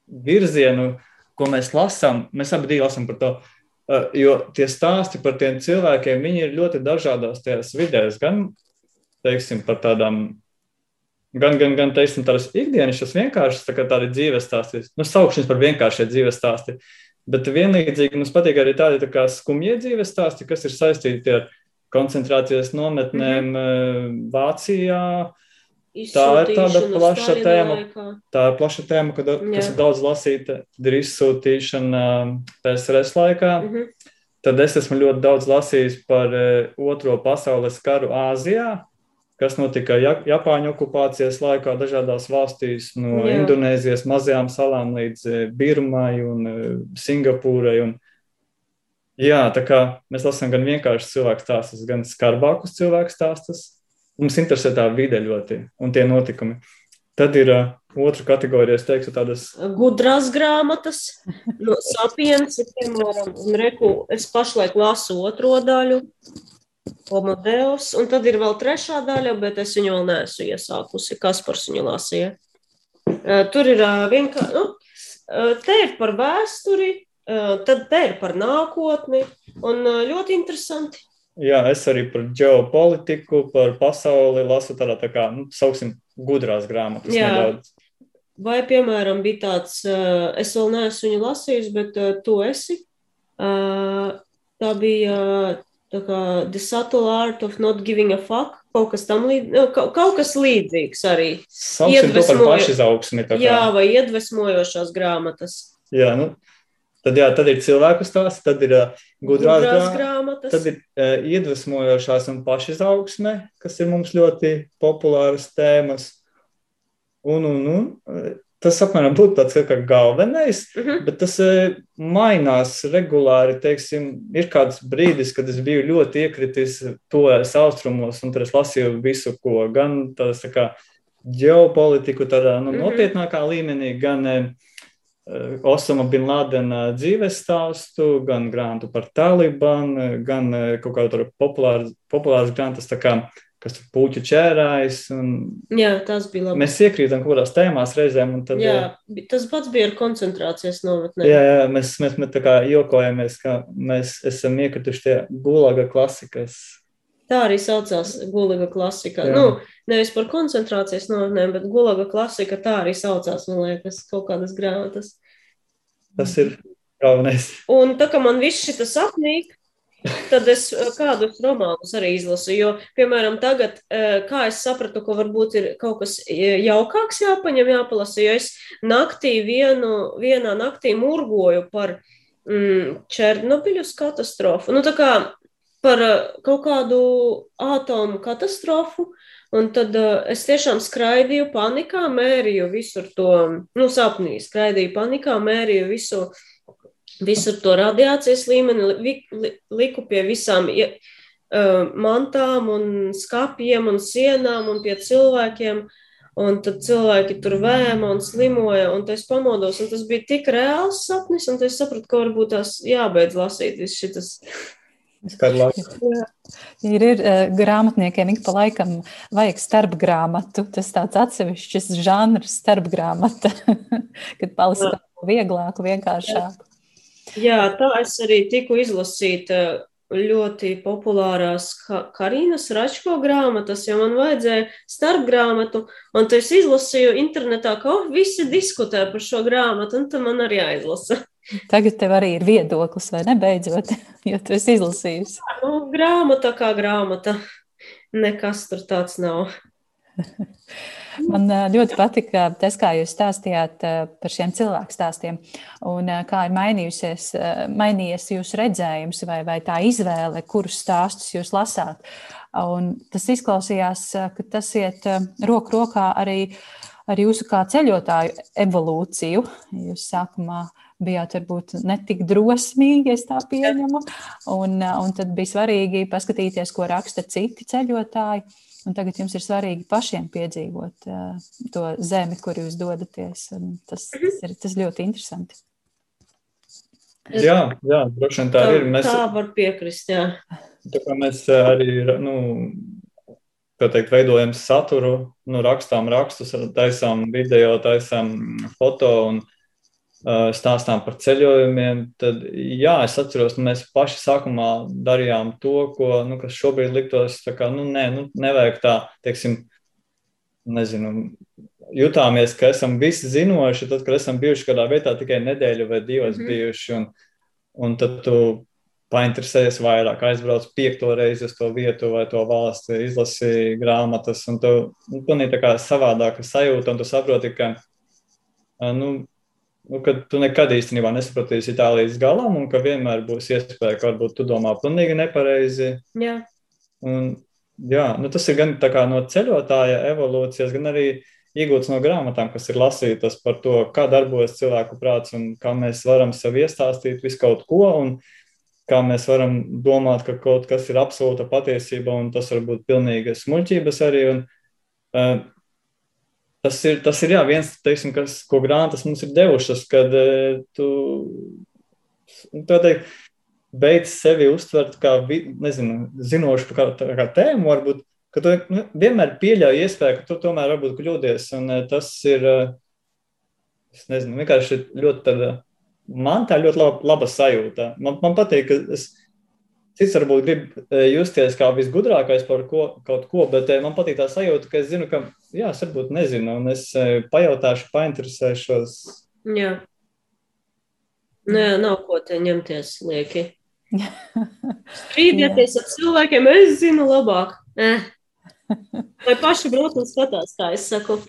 C: virzienu, ko mēs lasām. Mēs abi lasām par to. Uh, jo tie stāsti par tiem cilvēkiem, viņi ir ļoti dažādās tajās vidēs, gan, teiksim, par tādām, gan, gan, gan teiksim, tādas ikdienišķas vienkāršas, tā kā tādi dzīves stāsti, nu, saukšanas par vienkāršie dzīves stāsti, bet vienlīdzīgi mums patīk arī tādi tā kā skumjie dzīves stāsti, kas ir saistīti ar koncentrācijas nometnēm mm -hmm. Vācijā, Tā ir tāda plaša tēma. Tā ir plaša tēma, kad, kas ir daudz lasīta. Ir izsūtīšana PSRS laikā. Mm -hmm. Tad es esmu ļoti daudz lasījis par e, Otro pasaules karu Āzijā, kas notika Japāņu okupācijas laikā dažādās valstīs, no Jā. Indonēzijas mazajām salām līdz e, Birmai un e, Singapūrai. Un, jā, tā kā mēs lasām gan vienkāršus cilvēku stāstus, gan skarbākus cilvēku stāstus mums interesē tā vide ļoti un tie notikumi. Tad ir uh, otra kategorija, es teiktu, tādas
B: gudrās grāmatas, no sapiens, piemēram, un reku, es pašlaik lasu otro daļu, Homodeus, un tad ir vēl trešā daļa, bet es viņu vēl neesmu iesākusi, Kaspars viņu lasīja. Uh, tur ir uh, vienkārši, nu, uh, te ir par vēsturi, uh, tad te ir par nākotni, un uh, ļoti interesanti.
C: Jā, es arī par ģeopolitiku, par pasauli lasu tādā tā kā, nu, sauksim, gudrās grāmatas Jā. nedaudz.
B: Vai, piemēram, bija tāds, uh, es vēl neesmu viņu lasījis, bet uh, tu esi. Uh, tā bija tā kā The Subtle Art of Not Giving a Fuck, kaut kas tam līdzīgs, nu, kaut, kaut kas līdzīgs arī.
C: Sauksim to par pašizaugsmi.
B: Jā, vai iedvesmojošās grāmatas.
C: Jā, nu, Tad, jā, tad ir cilvēku stāsts, tad ir uh, gudrās, gudrās grāmatas, tad ir uh, iedvesmojošās un pašizaugsme, kas ir mums ļoti populāras tēmas. Un, un, un tas apmēram būtu tāds kā galvenais, uh mhm. -huh. bet tas uh, mainās regulāri. Teiksim, ir kāds brīdis, kad es biju ļoti iekritis tos austrumos, un tur es lasīju visu, ko gan tādas tā kā ģeopolitiku, tādā nu, uh mhm. -huh. nopietnākā līmenī, gan uh, Osama Bin Ladena dzīves stāstu, gan grāmatu par Talibanu, gan eh, kaut kādu populāru, populāru grāmatas, kā, kas tur puķu ķērājas.
B: Jā, tas bija labi.
C: Mēs iekrītam kaut kādās tēmās reizēm. Tad,
B: jā, eh, tas pats bija ar koncentrācijas nometnē.
C: Jā, jā mēs, mēs, mēs tā kā jokojamies, ka mēs esam iekrituši tie gulaga klasikas.
B: Tā arī saucās gulaga klasika. Jā. Nu, Nevis par koncentrācijas nometnēm, bet gulaga klasika tā arī saucās, man liekas, kaut kādas grāmatas.
C: Tas ir galvenais.
B: Un tā kā man viss šis apnīk, tad es eh, kādus romānus arī izlasu. Jo, piemēram, tagad, eh, kā es sapratu, ka varbūt ir kaut kas eh, jaukāks jāpaņem, jāpalasa, jo es naktī vienu, vienā naktī murgoju par mm, Černobiļus katastrofu. Nu, tā kā par kaut kādu atomu katastrofu. Un tad uh, es tiešām skraidīju panikā, mērīju visur to, nu, sapnī, skraidīju panikā, mērīju visu, visur to radiācijas līmeni, li, li, liku pie visām uh, mantām un skapiem un sienām un pie cilvēkiem. Un tad cilvēki tur vēma un slimoja, un es pamodos, un tas bija tik reāls sapnis, un es sapratu, ka varbūt tās jābeidz lasīt viss šis
A: Ir, ir uh, grāmatniekiem ik pa laikam vajag starpgrāmatu. Tas tāds atsevišķs žanrs, starpgrāmata, kad palasa kaut vieglāku, vienkāršāku.
B: Jā, tā es arī tiku izlasīta ļoti populārās Karīnas Račko grāmatas, jo man vajadzēja starpgrāmatu, un tad es izlasīju internetā, ka oh, visi diskutē par šo grāmatu, un tad man arī aizlasa.
A: Tagad tev arī ir viedoklis, vai ne? Beidzot, jo tu esi izlasījusi.
B: Nu, grāmata kā grāmata. Nekas tur tāds nav.
A: Man ļoti patika tas, kā jūs stāstījāt par šiem cilvēku stāstiem, un kā ir mainījies jūsu redzējums vai, vai tā izvēle, kurus stāstus jūs lasāt. Un tas izklausījās, ka tas iet roku rokā arī ar jūsu kā ceļotāju evolūciju. Jūs sākumā bijāt varbūt netik drosmīgi, es tā pieņemu. Un, un tad bija svarīgi paskatīties, ko raksta citi ceļotāji. Un tagad jums ir svarīgi pašiem piedzīvot uh, to zemi, kur jūs dodaties. Tas, tas ir tas ļoti interesanti.
C: Jā, jā droši vien tā, tā ir.
B: Mēs, tā var piekrist, jā.
C: Tā kā mēs arī, nu, kā teikt, veidojam saturu, nu, rakstām rakstus, taisām video, taisām foto un, uh, stāstām par ceļojumiem, tad jā, es atceros, ka mēs paši sākumā darījām to, ko, nu, kas šobrīd liktos, kā, nu, nē, nu, nevajag tā, teiksim, nezinu, jutāmies, ka esam visi zinoši, tad, kad esam bijuši kādā vietā tikai nedēļu vai divas mm -hmm. bijuši, un, un tad tu painteresējies vairāk, aizbrauc piekto reizi uz to vietu vai to valsti, izlasi grāmatas, un tu, nu, pilnīgi tā kā savādāka sajūta, un tu saproti, ka, nu, nu, ka tu nekad īstenībā nesapratīsi Itālijas galam, un ka vienmēr būs iespēja, ka varbūt tu domā pilnīgi nepareizi.
B: Jā.
C: Un, jā, nu, tas ir gan no ceļotāja evolūcijas, gan arī iegūts no grāmatām, kas ir lasītas par to, kā darbojas cilvēku prāts un kā mēs varam sev iestāstīt visu kaut ko. Un, Kā mēs varam domāt, ka kaut kas ir absolūta patiesība, un tas var būt pilnīgas muļķības arī. Un, uh, tas ir, tas ir jā, viens, teiksim, kas, ko grāmatas mums ir devušas, kad uh, tu, teikt, beidz sevi uztvert kā, nezinu, zinošu kā, kā tēmu, varbūt, ka tu nu, vienmēr pieļauj iespēju, ka tu tomēr varbūt kļūdies, un uh, tas ir, uh, es nezinu, vienkārši ļoti tāda, man tā ļoti laba, laba sajūta. Man, man patīk, ka es, Cits varbūt grib eh, justies kā visgudrākais par ko, kaut ko, bet eh, man patīk tā sajūta, ka es zinu, ka, jā, es varbūt nezinu, un es eh, pajautāšu, painteresēšos.
B: Jā. Nē, nav ko te ņemties lieki. Strīdieties ar cilvēkiem, es zinu labāk. Eh. Vai paši brauc un skatās, kā es saku.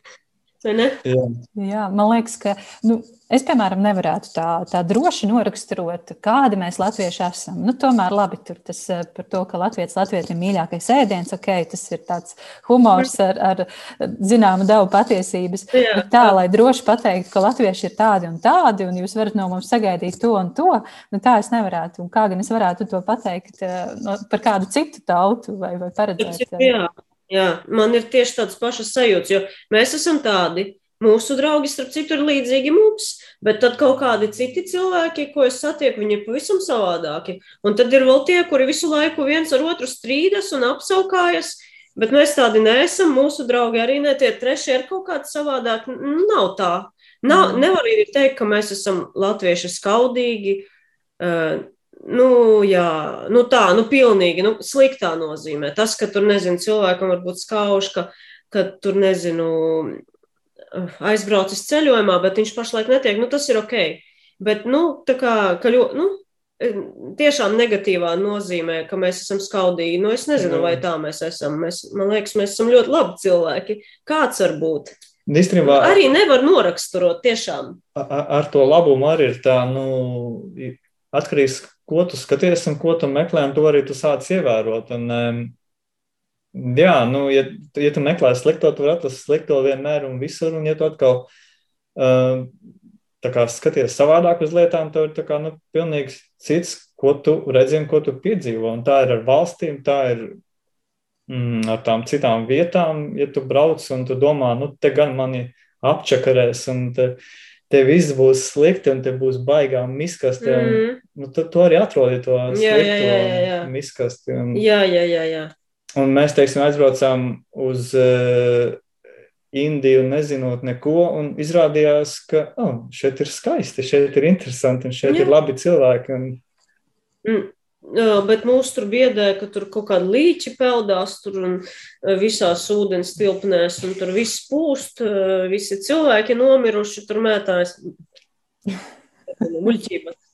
B: Jā.
A: Jā, man liekas, ka nu, es, piemēram, nevarētu tā, tā droši noraksturot, kādi mēs latvieši esam. Nu, tomēr labi, tur tas eh, par to, ka Latvijas Latvijas ir mīļākais ēdiens, ok, tas ir tāds humors ar, ar zināmu devu patiesības. Jā. Bet tā, lai droši pateiktu, ka latvieši ir tādi un tādi, un jūs varat no mums sagaidīt to un to, nu, tā es nevarētu. Un kā gan es varētu to pateikt eh, no, par kādu citu tautu vai, vai paredzēt?
B: Jā. Jā, man ir tieši tāds pašas sajūtas, jo mēs esam tādi. Mūsu draugi, starp citu, ir līdzīgi mums, bet tad kaut kādi citi cilvēki, ko es satieku, viņi ir pavisam savādāki. Un tad ir vēl tie, kuri visu laiku viens ar otru strīdas un apsaukājas, bet mēs tādi neesam. Mūsu draugi arī ne tie trešie ir kaut kādi savādāki. Nav tā. Nav, mm. nevar arī teikt, ka mēs esam latvieši skaudīgi. Uh, Nu, jā, nu tā, nu pilnīgi, nu, sliktā nozīmē. Tas, ka tur, nezinu, cilvēkam var būt skauž, ka, ka tur, nezinu, aizbraucis ceļojumā, bet viņš pašlaik netiek, nu, tas ir ok. Bet, nu, tā kā, ka ļoti, nu, tiešām negatīvā nozīmē, ka mēs esam skaudīgi. Nu, es nezinu, vai tā mēs esam. Mēs, man liekas, mēs esam ļoti labi cilvēki. Kāds var būt?
C: Īstenībā,
B: arī nevar noraksturot tiešām.
C: Ar, ar to labumu arī ir tā, nu, atkarīgs, ko tu skaties un ko tu meklē, un to arī tu sāc ievērot. Un, um, jā, nu, ja, ja tu meklē slikto, tu vari atrast slikto vienmēr un visur, un ja tu atkal uh, kā, skaties savādāk uz lietām, tad ir kā, nu, pilnīgi cits, ko tu redzi un ko tu piedzīvo. Un tā ir ar valstīm, tā ir mm, ar tām citām vietām. Ja tu brauc un tu domā, nu, te gan mani apčakarēs, un te, te viss būs slikti, un te būs baigā miskasti. Mm. Un, nu, tad tu arī atrodi to slikto miskasti. Un,
B: jā, jā, jā, jā.
C: Un mēs, teiksim, aizbraucām uz uh, Indiju, nezinot neko, un izrādījās, ka oh, šeit ir skaisti, šeit ir interesanti, un šeit jā. ir labi cilvēki. Un...
B: Mm. Bet mūs tur biedē, ka tur kaut kādi līķi peldās tur un visās ūdens tilpnēs, un tur viss pūst, visi cilvēki nomiruši, tur mētājas muļķības.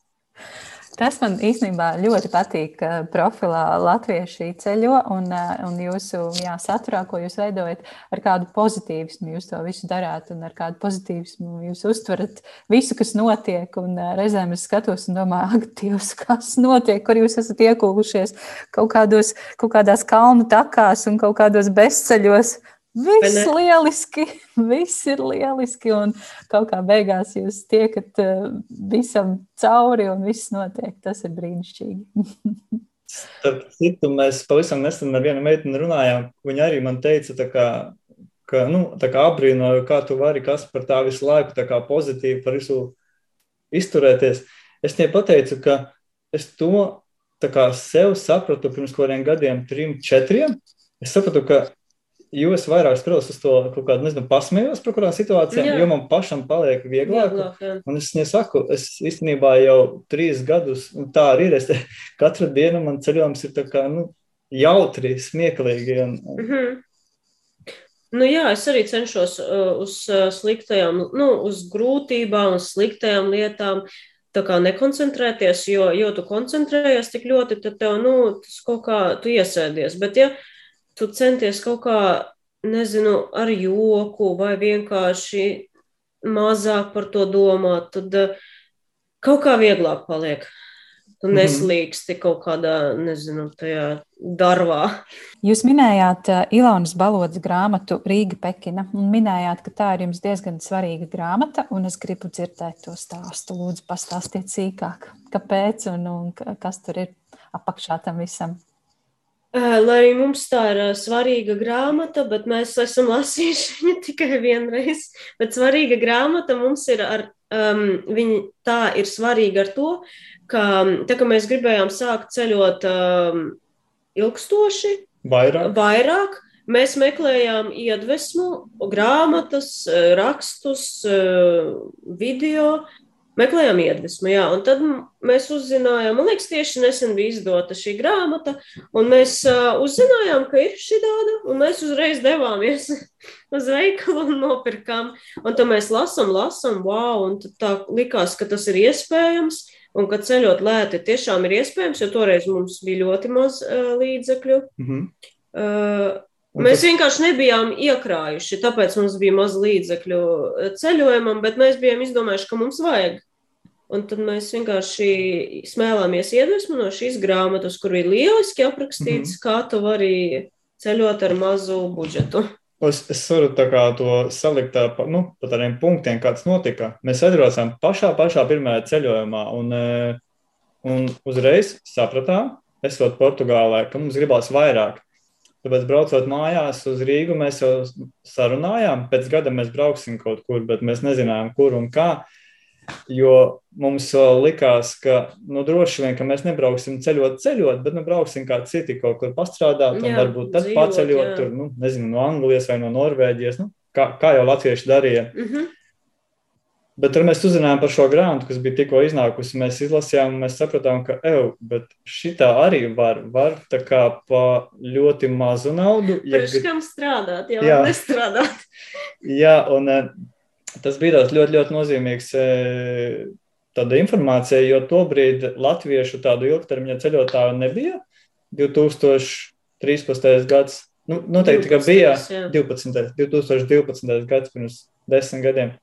A: Tas man īstenībā ļoti patīk, profilā latvieši ceļo un, eh, un jūsu jā, saturā, ko jūs veidojat, ar kādu pozitīvismu jūs to visu darāt un ar kādu pozitīvismu jūs uztverat visu, kas notiek. Un eh, reizēm es skatos un domāju, ak, Dievs, kas notiek, kur jūs esat iekūlušies kaut, kādos, kaut kādās kalnu takās un kaut kādos bezceļos. Viss lieliski, viss ir lieliski, un kaut kā beigās jūs tiekat uh, visam cauri, un viss notiek. Tas ir brīnišķīgi.
C: Starp citu, mēs pavisam nesen ar vienu meiteni runājām. Viņa arī man teica, kā, ka nu, apbrīnoju, kā tu vari kas par tā visu laiku tā pozitīvi par visu izturēties. Es viņai pateicu, ka es to sev sapratu pirms kaut kādiem gadiem, trim, četriem. Es sapratu, ka jo es vairāk skatos uz to kaut kādu, nezinu, pasmējos par kurām situācijām, jā. jo man pašam paliek vieglāk. vieglāk jā. un es nesaku, es īstenībā jau trīs gadus, un tā arī ir, es te, katru dienu man ceļojums ir tā kā, nu, jautri, smieklīgi. Un. Mm -hmm.
B: Nu, jā, es arī cenšos uh, uz uh, sliktajām, nu, uz grūtībām, uz sliktajām lietām tā kā nekoncentrēties, jo, jo tu koncentrējies tik ļoti, tad tev, nu, tas kaut kā tu iesēdies. Bet, ja tu centies kaut kā, nezinu, ar joku vai vienkārši mazāk par to domāt, tad eh, kaut kā vieglāk paliek. Tu mhm. neslīgsti kaut kādā, nezinu, tajā darbā.
A: Jūs minējāt uh, Ilonas Balodas grāmatu Rīga Pekina un minējāt, ka tā ir jums diezgan svarīga grāmata, un es gribu dzirdēt to stāstu. Lūdzu, pastāstiet sīkāk, kāpēc un, un kas tur ir apakšā tam visam.
B: Lai arī mums tā ir svarīga grāmata, bet mēs esam lasījuši viņu tikai vienreiz. Bet svarīga grāmata mums ir ar, um, viņa tā ir svarīga ar to, ka tā kā mēs gribējām sākt ceļot um, ilgstoši,
C: vairāk.
B: vairāk, mēs meklējām iedvesmu, grāmatas, rakstus, video, meklējām iedvesmu, jā, un tad mēs uzzinājām, man liekas, tieši nesen bija izdota šī grāmata, un mēs uh, uzzinājām, ka ir šī tāda, un mēs uzreiz devāmies uz veikalu un nopirkām, un tad mēs lasām, lasām, wow, un tā likās, ka tas ir iespējams, un ka ceļot lēti tiešām ir iespējams, jo toreiz mums bija ļoti maz uh, līdzekļu. Mm -hmm. uh, Mēs tas... vienkārši nebijām iekrājuši, tāpēc mums bija maz līdzekļu ceļojumam, bet mēs bijām izdomājuši, ka mums vajag. Un tad mēs vienkārši smēlāmies iedvesmu no šīs grāmatas, kur ir lieliski aprakstīts, mm -hmm. kā tu vari ceļot ar mazu budžetu.
C: Es, es varu to salikt tā, nu, pa tādiem punktiem, kāds notika. Mēs aizbraucām pašā, pašā pirmajā ceļojumā, un, un uzreiz sapratām, esot Portugālē, ka mums gribās vairāk. Tāpēc, braucot mājās uz Rīgu, mēs jau sarunājām, pēc gada mēs brauksim kaut kur, bet mēs nezinājām, kur un kā. Jo mums likās, ka nu, droši vien, ka mēs nebrauksim ceļot, ceļot, bet nu, brauksim kā citi kaut kur pastrādāt, un jā, varbūt tad dzīvot, paceļot jā. tur, nu, nezinu, no Anglijas vai no Norvēģijas, nu, kā, kā jau latvieši darīja. Mm -hmm. Bet tur mēs uzzinājām par šo grāmatu, kas bija tikko iznākusi. Mēs izlasījām, un mēs sapratām, ka, bet šitā arī var, var tā kā pa ļoti mazu naudu.
B: Ja Priekš kam strādāt, jau jā. nestrādāt.
C: jā, un eh, tas bija tāds ļoti, ļoti nozīmīgs eh, tāda informācija, jo tobrīd latviešu tādu ilgtermiņa ceļotāju nebija. 2013. gads, nu, noteikti, ka bija 12. 2012. gads pirms desmit gadiem.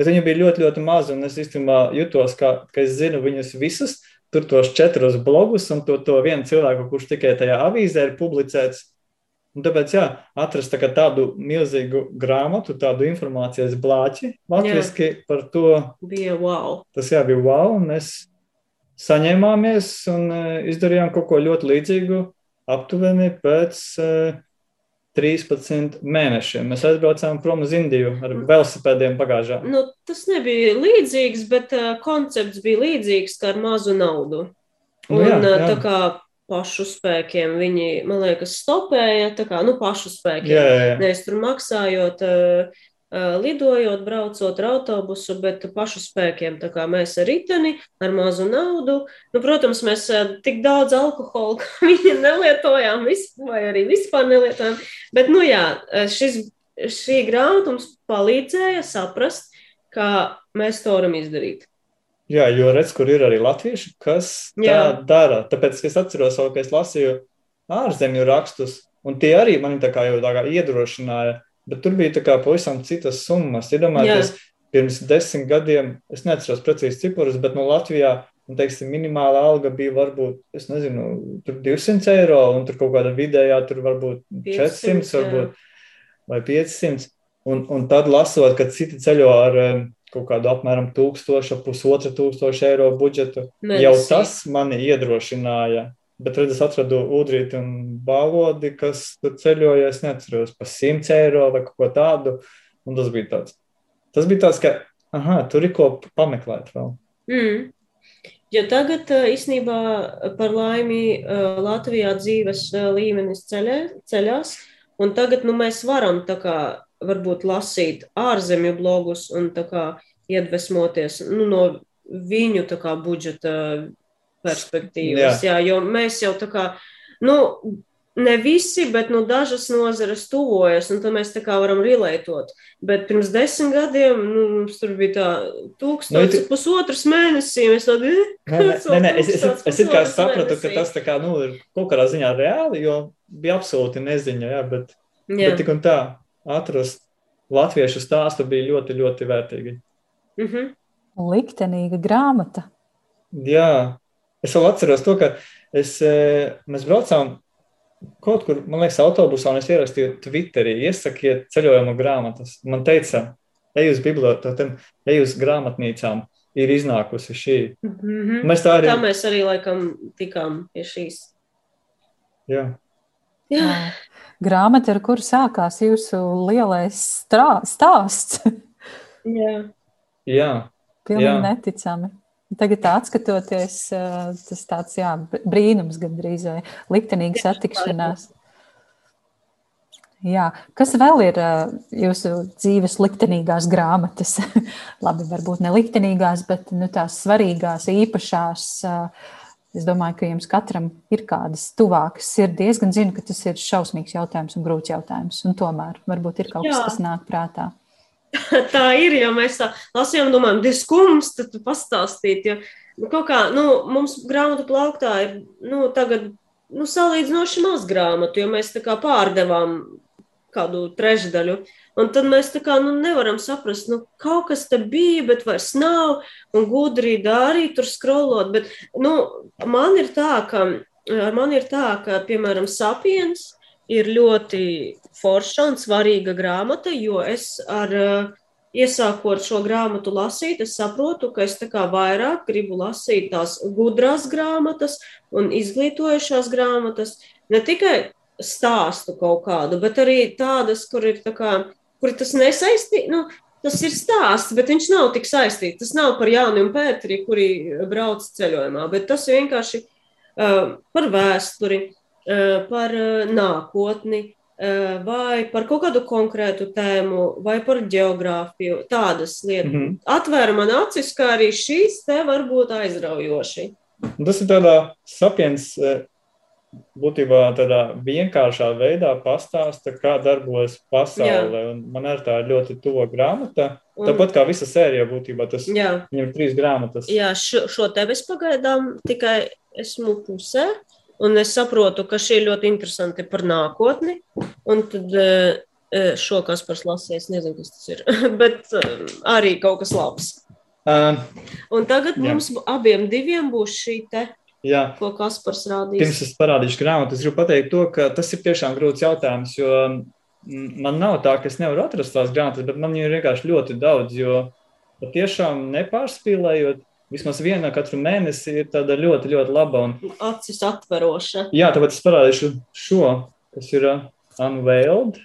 C: Bet viņi bija ļoti, ļoti mazi. Un es īstenībā jutos, ka, ka es zinu viņus visus, tur tos četrus blogus un to, to vienu cilvēku, kurš tikai tajā avīzē ir publicēts. Un tāpēc, jā, atrast tā tādu milzīgu grāmatu, tādu informācijas blāķi latviešu par to.
B: Bija wow.
C: Tas jā, bija wow, un mēs saņēmāmies un uh, izdarījām kaut ko ļoti līdzīgu aptuveni pēc uh, 13 mēnešiem. Mēs aizbraucām prom uz Indiju ar velosipēdiem pagājušā.
B: Nu, tas nebija līdzīgs, bet uh, koncepts bija līdzīgs kā ar mazu naudu. Un nu, jā, jā. tā kā pašu spēkiem viņi, man liekas, stopēja, tā kā, nu, pašu spēkiem. Jā, jā, jā. Nevis tur maksājot uh, lidojot, braucot ar autobusu, bet pašu spēkiem. Tā kā mēs ar riteni, ar mazu naudu. Nu, protams, mēs tik daudz alkohola nelietojām, vai arī vispār nelietojām. Bet, nu jā, šis, šī grāmata mums palīdzēja saprast, kā mēs to varam izdarīt.
C: Jā, jo redz, kur ir arī latvieši, kas Jā. tā dara. Tāpēc es atceros, ka es lasīju ārzemju rakstus, un tie arī mani tā kā jau tā kā iedrošināja bet tur bija pavisam citas summas. Iedomājieties, pirms desmit gadiem, es neatceros precīzi ciprus, bet no Latvijā, un, teiksim, minimāla alga bija varbūt, es nezinu, tur 200 eiro, un tur kaut kāda vidējā, tur varbūt 400, 500, varbūt, vai 500. Un, un tad lasot, ka citi ceļo ar kaut kādu apmēram tūkstošu, pusotra tūkstoša eiro budžetu, Mēnesī. jau tas mani iedrošināja Bet redz, es atradu Udrīti un Bālodi, kas ceļoja, es neatceros, pa 100 eiro vai kaut ko tādu. Un tas bija tāds. Tas bija tāds, ka, aha, tur ir ko pameklēt vēl.
B: Mm. Jo tagad īstenībā par laimi Latvijā dzīves līmenis ceļē, ceļās, un tagad nu, mēs varam tā kā varbūt lasīt ārzemju blogus un tā kā iedvesmoties nu, no viņu kā budžeta perspektīvas. Jā. jā, jo mēs jau tā kā, nu, ne visi, bet nu, dažas nozares tuvojas, un tad mēs tā kā varam relētot. Bet pirms desmit gadiem nu, mums tur bija tā tūkstotis, nu, pusotras mēnesī. Mēs tādi,
C: eh, nē, nē, nē, es, es, es, es it kā sapratu, mēnesī. ka tas tā kā, nu, ir kaut kādā ziņā reāli, jo bija absolūti neziņa, jā, bet, jā. bet tik un tā atrast latviešu stāstu bija ļoti, ļoti vērtīgi.
A: Mm -hmm. Liktenīga grāmata.
C: Jā, Es vēl atceros to, ka es, e, mēs braucām kaut kur, man liekas, autobusā, un es ierakstīju Twitterī, iesakiet ceļojuma grāmatas. Man teica, ej uz bibliotēkām, ej uz grāmatnīcām, ir iznākusi šī.
B: Mm -hmm. Mēs tā arī. Tā mēs arī laikam tikām pie šīs.
C: Jā.
A: Jā. Grāmata, ar kuru sākās jūsu lielais stāsts.
B: Jā.
C: Jā.
A: Pilnīgi jā. neticami. Tagad, skatoties, tas tāds jā, brīnums, gandrīz vai liktenīga satikšanās. Jā. Kas vēl ir jūsu dzīves liktenīgās grāmatas? Labi, varbūt ne liktenīgās, bet nu, tās svarīgās, īpašās. Es domāju, ka jums katram ir kādas tuvākas sirdies. Gan zinu, ka tas ir šausmīgs jautājums un grūts jautājums. Un tomēr varbūt ir kaut kas, Jā. kas nāk prātā.
B: tā ir, ja mēs tā lasījām, domājam, diskums, tad pastāstīt, jo nu, kaut kā, nu, mums grāmatu plauktā ir, nu, tagad, nu, salīdzinoši maz grāmatu, jo mēs tā kā pārdevām kādu trešdaļu. Un tad mēs tā kā nu, nevaram saprast, nu, kaut kas te bija, bet vairs nav, un gudri arī tur skrolot. Bet, nu, man ir tā, ka, man ir tā, ka, piemēram, sapiens ir ļoti forša un svarīga grāmata, jo es ar uh, iesākot šo grāmatu lasīt, es saprotu, ka es tā kā vairāk gribu lasīt tās gudrās grāmatas un izglītojušās grāmatas, ne tikai stāstu kaut kādu, bet arī tādas, kur ir tā kā, kur tas nesaisti, nu, tas ir stāsts, bet viņš nav tik saistīts. Tas nav par Jānu un Pēteri, kuri brauc ceļojumā, bet tas vienkārši uh, par vēsturi, par uh, nākotni, Eh, vai par kaut kādu konkrētu tēmu, vai par geogrāfiju, tādas lietas. Mm -hmm. Atvēra man acis, ka arī šīs te var būt aizraujoši.
C: Tas ir tādā sapiens, eh, būtībā tādā vienkāršā veidā pastāsta, kā darbojas pasaule. Man ar tā ir ļoti tuva grāmata. Un, Tāpat kā visa sērija būtībā, tas jā. ir trīs grāmatas.
B: Jā, šo, šo tevi es pagaidām tikai esmu pusē. Un es saprotu, ka šī ir ļoti interesanti par nākotni. Un tad eh, eh, šo kas par lasījis, nezinu, kas tas ir. Bet eh, arī kaut kas labs.
C: Uh,
B: Un tagad
C: Jā.
B: mums abiem diviem būs šī te,
C: jā,
B: ko Kaspars
C: pirms
B: rādīs.
C: es parādīšu grāmatu, es gribu pateikt to, ka tas ir tiešām grūts jautājums, jo man nav tā, ka es nevaru atrast tās grāmatas, bet man viņu ir vienkārši ļoti daudz, jo patiešām nepārspīlējot, vismaz viena katru mēnesi ir tāda ļoti, ļoti laba. Un,
B: Acis atveroša.
C: jā, tāpēc es parādīšu šo, kas ir uh, Unveiled.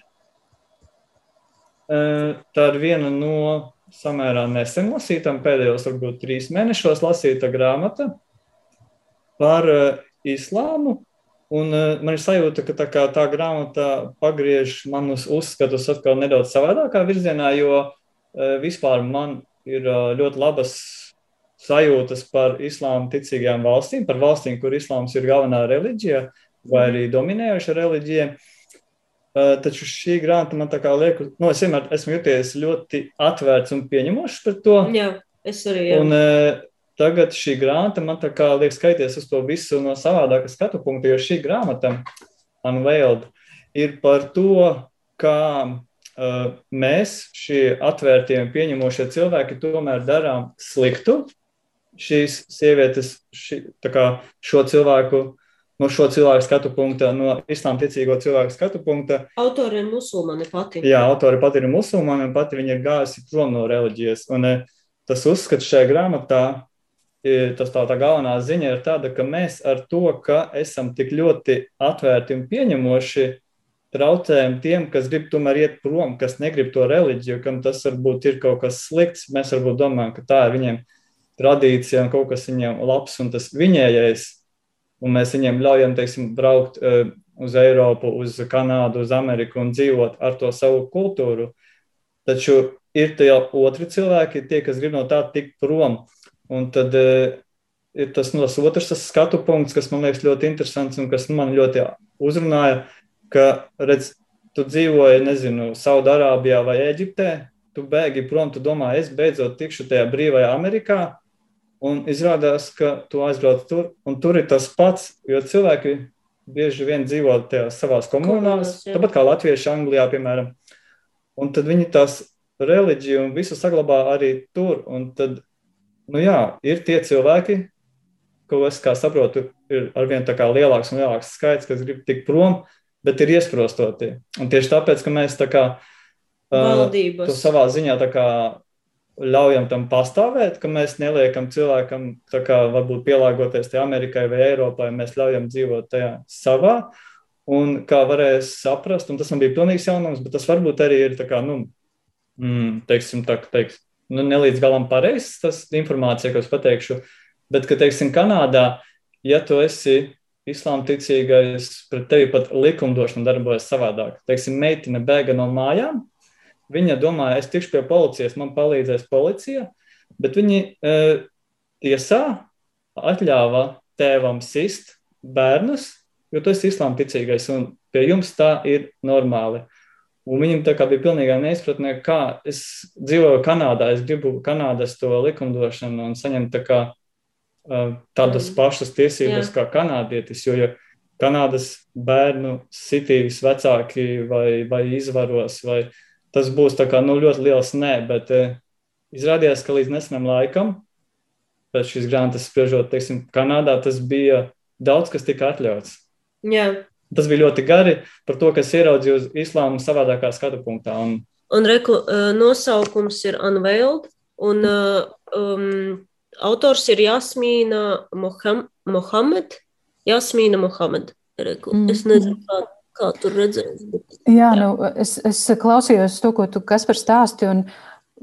C: Uh, tā ir viena no samērā nesen lasītām, pēdējos varbūt trīs mēnešos lasīta grāmata par uh, islāmu. Un, uh, man ir sajūta, ka tā, tā grāmata pagriež manus uzskatus atkal nedaudz savādākā virzienā, jo uh, vispār man ir uh, ļoti labas sajūtas par islāma ticīgajām valstīm, par valstīm, kur islāms ir galvenā reliģija vai arī dominējoša reliģija. Uh, taču šī grāmata man liek, nu, es vienmēr esmu jūties ļoti atvērts un pieņemošs par to.
B: Jā, es arī. Jā.
C: Un, uh, tagad šī grāmata man liek skaities uz to visu no savādāka skatu punkta, jo šī grāmata, Unveiled, ir par to, kā uh, mēs, šie atvērtie un pieņemošie cilvēki, tomēr darām sliktu. Šīs sievietes, ši, kā šo cilvēku, no šo cilvēku skatu punkta, no islāma ticīgo cilvēku skatu punkta,
B: Autori ir musulmani pati.
C: Jā, autori pat ir musulmaņi, un pati viņa ir gājusi prom no reliģijas. Un, eh, tas uzskats šajā grāmatā, eh, tas tā, tā galvenā ziņa ir tāda, ka mēs ar to, ka esam tik ļoti atvērti un pieņemoši, traucējam tiem, kas grib tomēr iet prom, kas negrib to reliģiju, kam tas varbūt ir kaut kas slikts. Mēs varbūt domājam, ka tā ir viņiem tradīcija un kaut kas viņiem labs un tas viņējais. Un mēs viņiem ļaujam, teiksim, braukt uh, uz Eiropu, uz Kanādu, uz Ameriku un dzīvot ar to savu kultūru. Taču ir tie otri cilvēki, tie, kas grib no tā tikt prom. Un tad uh, ir tas, nu, tas otrs tas skatu punkts, kas man liekas ļoti interesants un kas man ļoti uzrunāja, ka, redz, tu dzīvoji, nezinu, Saudārābijā vai Eģiptē, tu bēgi prom, tu domā, es beidzot tikšu tajā brīvajā Amerikā, un izrādās, ka tu aizbrauc tur, un tur ir tas pats, jo cilvēki bieži vien dzīvo Komunās,
B: jā.
C: tāpat kā latvieši Anglijā, piemēram, un tad viņi tās reliģiju un visu saglabā arī tur, un tad, nu jā, ir tie cilvēki, ko es kā saprotu, ir arvien tā kā lielāks un lielāks skaits, kas grib tikt prom, bet ir iesprostoti. Un tieši tāpēc, ka mēs tā kā uh,
B: Valdības.
C: to savā ziņā tā kā ļaujam tam pastāvēt, ka mēs neliekam cilvēkam kā varbūt pielāgoties te Amerikai vai Eiropai, mēs ļaujam dzīvot tajā savā. Un kā varēs saprast, un tas man bija pilnīgs jaunums, bet tas varbūt arī ir tā kā, nu, mm, teiksim, tā, teiks, nu, nelīdz galam pareizs tas informācija, ko es pateikšu, bet, ka, teiksim, Kanādā, ja tu esi islāma ticīgais, pret tevi pat likumdošana darbojas savādāk. Teiksim, meitene bēga no mājām, viņa domāja, es tikšu pie policijas, man palīdzēs policija, bet viņi e, tiesā atļāva tēvam sist bērnus, jo tu esi islāma ticīgais, un pie jums tā ir normāli. Un viņam tā kā bija pilnīgā neizpratnē, kā es dzīvoju Kanādā, es gribu Kanādas to likumdošanu un saņemt tā kā uh, tādas
B: Mm.
C: pašas tiesības
B: Jā.
C: kā kanādietis, jo ja Kanādas bērnu sitīs vecāki vai, vai izvaros, vai tas būs tā kā nu, ļoti liels nē, bet uh, izrādījās, ka līdz nesenam laikam, pēc šīs grāmatas spriežot, teiksim, Kanādā tas bija daudz, kas tika atļauts.
B: Jā.
C: Tas bija ļoti gari par to, kas ieraudzīja uz islāmu savādākā skatu punktā. Un,
B: Un reku, uh, nosaukums ir Unveiled, un uh, um, autors ir Jasmīna Moham Mohamed. Jasmīna Mohamed. Reku.
A: Mm.
B: Es nezinu, kā, kā tur redzēs. Bet...
A: Jā, nu, es, es klausījos to, ko tu Kaspar stāsti, un